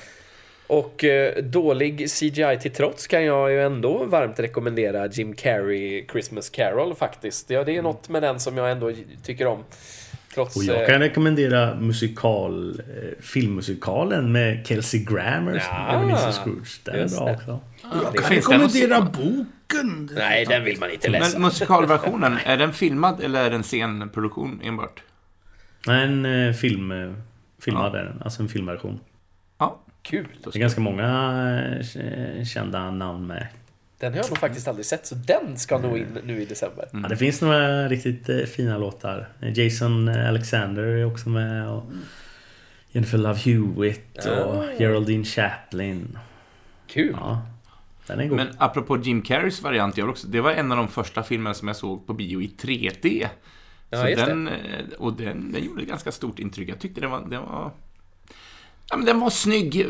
Och eh, dålig CGI till trots kan jag ju ändå varmt rekommendera Jim Carrey Christmas Carol faktiskt. Ja, det är något med den som jag ändå tycker om. Trots... Och jag eh, kan rekommendera musikal, eh, filmmusikalen med Kelsey Grammer som Ja, Ebenezer Scrooge. Den är bra det. också. Jag kan rekommendera boken. Nej, den vill man inte läsa. Men musikalversionen, är den filmad eller är den scenproduktion enbart? Nej, En film... Filmad är den. Alltså en filmversion. Ja, Kul! Det är ganska många eh, kända namn med. Den har jag nog faktiskt aldrig sett, så den ska nog in nu i december. Ja, det finns några riktigt eh, fina låtar. Jason Alexander är också med. Och Jennifer Love Hewitt och Geraldine Chaplin. Kul! Ja, den är god. Men apropå Jim Carreys variant, jag också, det var en av de första filmerna som jag såg på bio i 3D. Ja, Så den, eh, och den, den gjorde ett ganska stort intryck. Jag tyckte den var... Den var, ja, men den var snygg.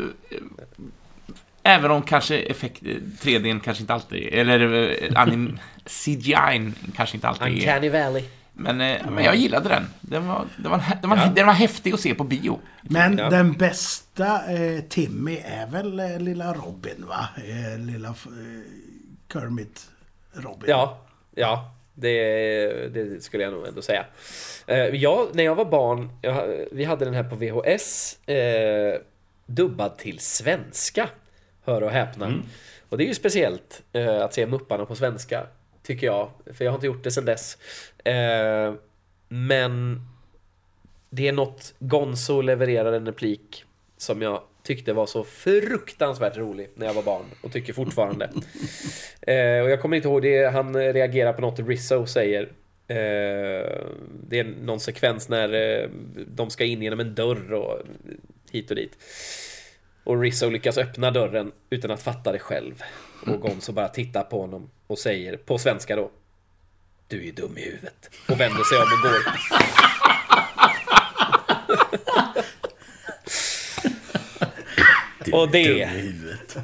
Även om kanske effekt, 3D kanske inte alltid eller eh, anim, CGI kanske inte alltid är. Uncanny Valley. Men, eh, men jag gillade den. Den var, den, var, den, var, den var häftig att se på bio. Men Ja. den bästa eh, Timmy är väl eh, lilla Robin va? Eh, lilla eh, Kermit Robin. Ja, ja. Det, det skulle jag nog ändå säga. Eh, Jag, när jag var barn, jag, vi hade den här på VHS, eh, dubbad till svenska. Hör och häpna. Och det är ju speciellt eh, att se Mupparna på svenska, tycker jag. För jag har inte gjort det sedan dess. Eh, men det är något Gonzo levererar en replik som jag tyckte var så fruktansvärt rolig när jag var barn och tycker fortfarande. eh, och jag kommer inte ihåg det, han reagerar på något Rizzo säger. Eh, det är någon sekvens när eh, de ska in genom en dörr och hit och dit. Och Rizzo lyckas öppna dörren utan att fatta det själv. Och Gonzo bara tittar på honom och säger, på svenska då. Du är ju dum i huvudet. Och vänder sig om och går. Och det... Du är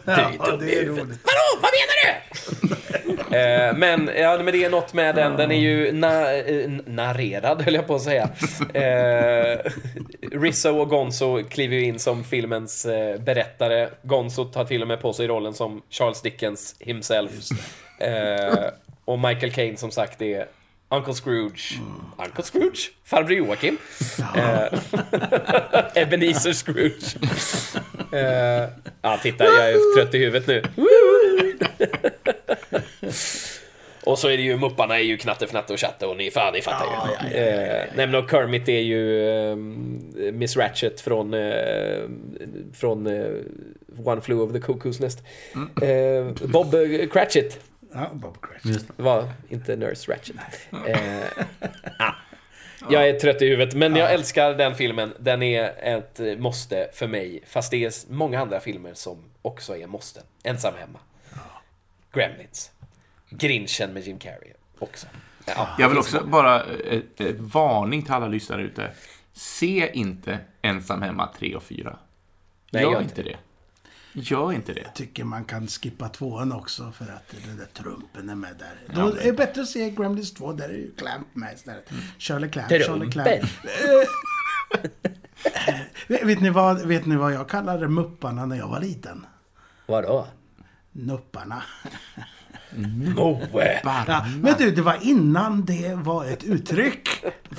Ja, dum i huvudet. Vadå? Vad menar du? Eh, men, ja, men det är något med den. Den är ju na eh, narrerad, höll jag på att säga. Eh, Rizzo och Gonzo kliver ju in som filmens eh, berättare. Gonzo tar till och med på sig rollen som Charles Dickens himself. Och Michael Caine som sagt är Uncle Scrooge. Uncle Scrooge? Farbror Joakim? Eh, Ebenezer Scrooge. Eh, ja, titta, jag är trött i huvudet nu. Och så är det ju Mupparna är ju Knatte, Fnatte och Chatte och ni, fan, ni fattar ju. Eh, nej men och Kermit är ju eh, Miss Ratchet från, eh, från One Flew Over the Cuckoo's Nest. Eh, Bob Cratchit Ja, Bob Cratchit. Det. var inte Nurse Ratchet. Eh. Jag är trött i huvudet, men jag älskar den filmen. Den är ett måste för mig. Fast det är många andra filmer som också är måsten. Ensam hemma. Gremlins. Grinchen med Jim Carrey också. Ja, Jag vill också bara eh, eh, varning till alla lyssnare ute. Se inte Ensam hemma 3 och 4. Nej, gör gör inte det. Gör inte det. Tycker man kan skippa tvåan också för att den där trumpen är med där. Ja, Då är det bättre att se Gremlins 2, där är ju Clamp med istället. Charlie Clamp, Charlie Trumpen. Clamp. Eh, vet, ni vad, vet ni vad jag kallade Mupparna när jag var liten? Vadå? Nupparna. Moe! Ja, men du, det var innan det var ett uttryck.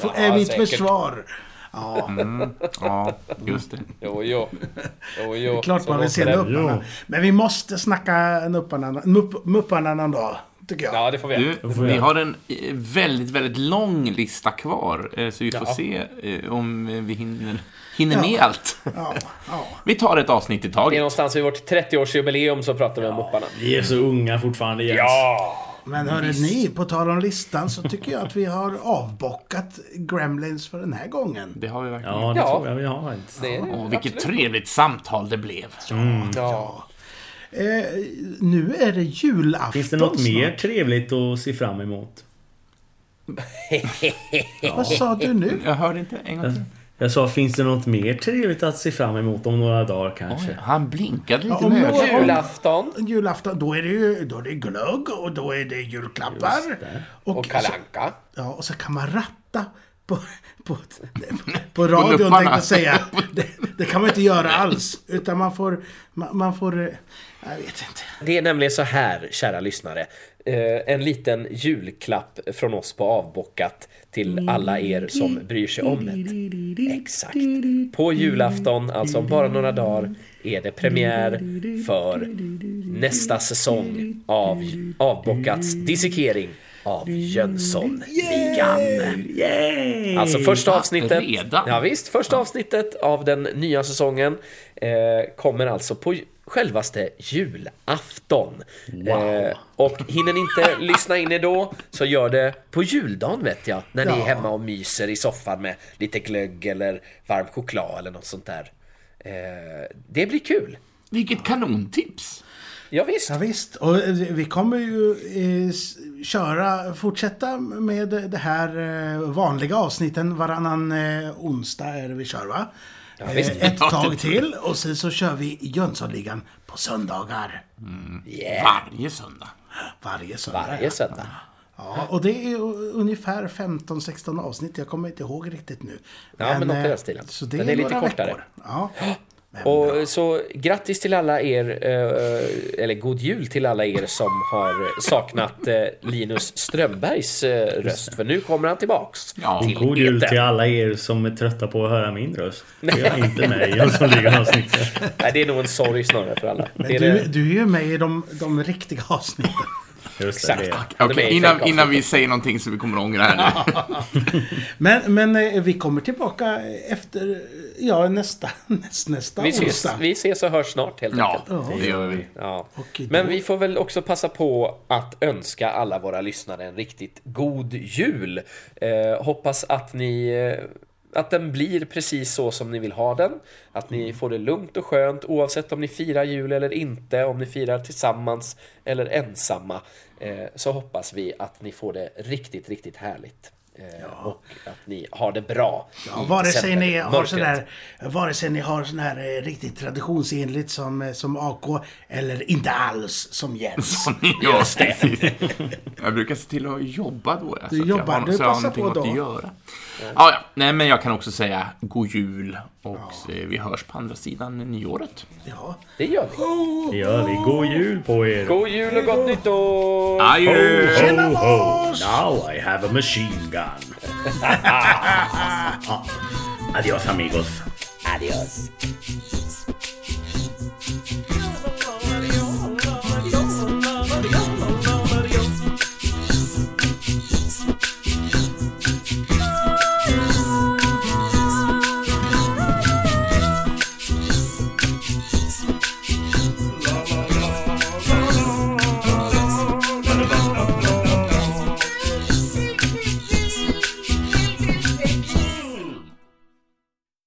Ja, är mitt säkert. försvar. Ja, Ja, just det. Jo, jo. Jo, jo. klart Så man vill se det. Nupparna. Men vi måste snacka Nupparna, Mupp, Mupparna någon dag. Tycker jag. Ja, det får vi. Du, får vi har en eh, väldigt, väldigt lång lista kvar. eh, Så vi får Ja. se eh, om vi hinner, hinner med Ja. allt. Ja, ja. Vi tar ett avsnitt i Det är taget. någonstans vid vårt 30-årsjubileum så pratar vi om Mupparna. Vi är så unga fortfarande Jens. Ja! Men hörru ni, på tal om listan så tycker jag att vi har avbockat Gremlins för den här gången. Det har vi verkligen. Ja, det Ja. tror jag vi har faktiskt. Det Åh, vilket absolut. trevligt samtal det blev. Ja. Eh, nu är det julafton Finns det något snart. mer trevligt att se fram emot? Vad sa du nu? Jag hörde inte en gång till. Jag sa, finns det något mer trevligt att se fram emot om några dagar kanske? Oj, han blinkade lite Ja, om några-. Julafton Julafton, då är det ju då är det glögg och då är det julklappar. Det. och Kalle Anka. Ja, och så kan man ratta på, på, på radion lupparna. tänkte jag säga. Det, det kan man inte göra alls. Utan man får, man, man får, eh, jag vet inte. Det är nämligen så här, kära lyssnare. Eh, en liten julklapp från oss på Avbockat till alla er som bryr sig om det. Exakt. På julafton, alltså om bara några dagar, är det premiär för nästa säsong av Avbockats dissekering av Jönssonligan. Yay! Alltså första avsnittet. redan? Ja, visst, första avsnittet av den nya säsongen eh, kommer alltså på självaste julafton. Eh, och hinner ni inte lyssna in er då så gör det på juldagen vet jag. När ni är Ja. hemma och myser i soffan med lite glögg eller varm choklad eller något sånt där. Eh, det blir kul. Vilket kanontips! Ja, visst. Ja, visst, och eh, vi kommer ju eh, köra, fortsätta med det här eh, vanliga avsnitten varannan onsdag är det vi kör va? Eh, ett tag till och sen så kör vi Jönssonligan på söndagar. Yeah. Varje söndag. Varje söndag. Varje söndag. Ja, och det är ungefär 15-16 avsnitt. Jag kommer inte ihåg riktigt nu. Ja, men något i den stilen. Så det Men är, är lite kortare. Veckor. Ja. Och så grattis till alla er, eh, eller god jul till alla er som har saknat eh, Linus Strömbergs eh, röst. För nu kommer han tillbaks. Ja, till god jul etern. till alla er som är trötta på att höra min röst. Jag är inte med i Jönssonligan-avsnittet. Nej, det är nog en sorg snarare för alla. Men det är du, det. du är ju med i de, de riktiga avsnitten. Exakt. det. I innan, innan vi säger någonting som vi kommer att ångra här nu. Men, men eh, vi kommer tillbaka efter, ja, nästa, näst, nästa Vi ses, onsdag. vi ses och hörs snart helt Ja, enkelt. det gör vi. Ja. Men vi får väl också passa på att önska alla våra lyssnare en riktigt god jul. Eh, hoppas att ni eh, att den blir precis så som ni vill ha den. Att ni får det lugnt och skönt oavsett om ni firar jul eller inte, om ni firar tillsammans eller ensamma. Eh, så hoppas vi att ni får det riktigt, riktigt härligt. Eh, Och att ni har det bra. Ja, vare sig ni har sån där, vare sig ni har sån här eh, riktigt traditionsenligt som, eh, som AK eller inte alls som Jens. Ja, precis. Jag brukar se till att jobba då. ja, Du att jobbar, jag har, du passar på att då. göra. Ja, ja. Nej, men jag kan också säga god jul och eh, vi hörs på andra sidan nyåret. Ja. Det gör vi. Det gör vi. God jul på er! God jul och gott nytt år! Adjö! Tjena Ho, ho. boss! Now I have a machine gun. Adios amigos. Adios.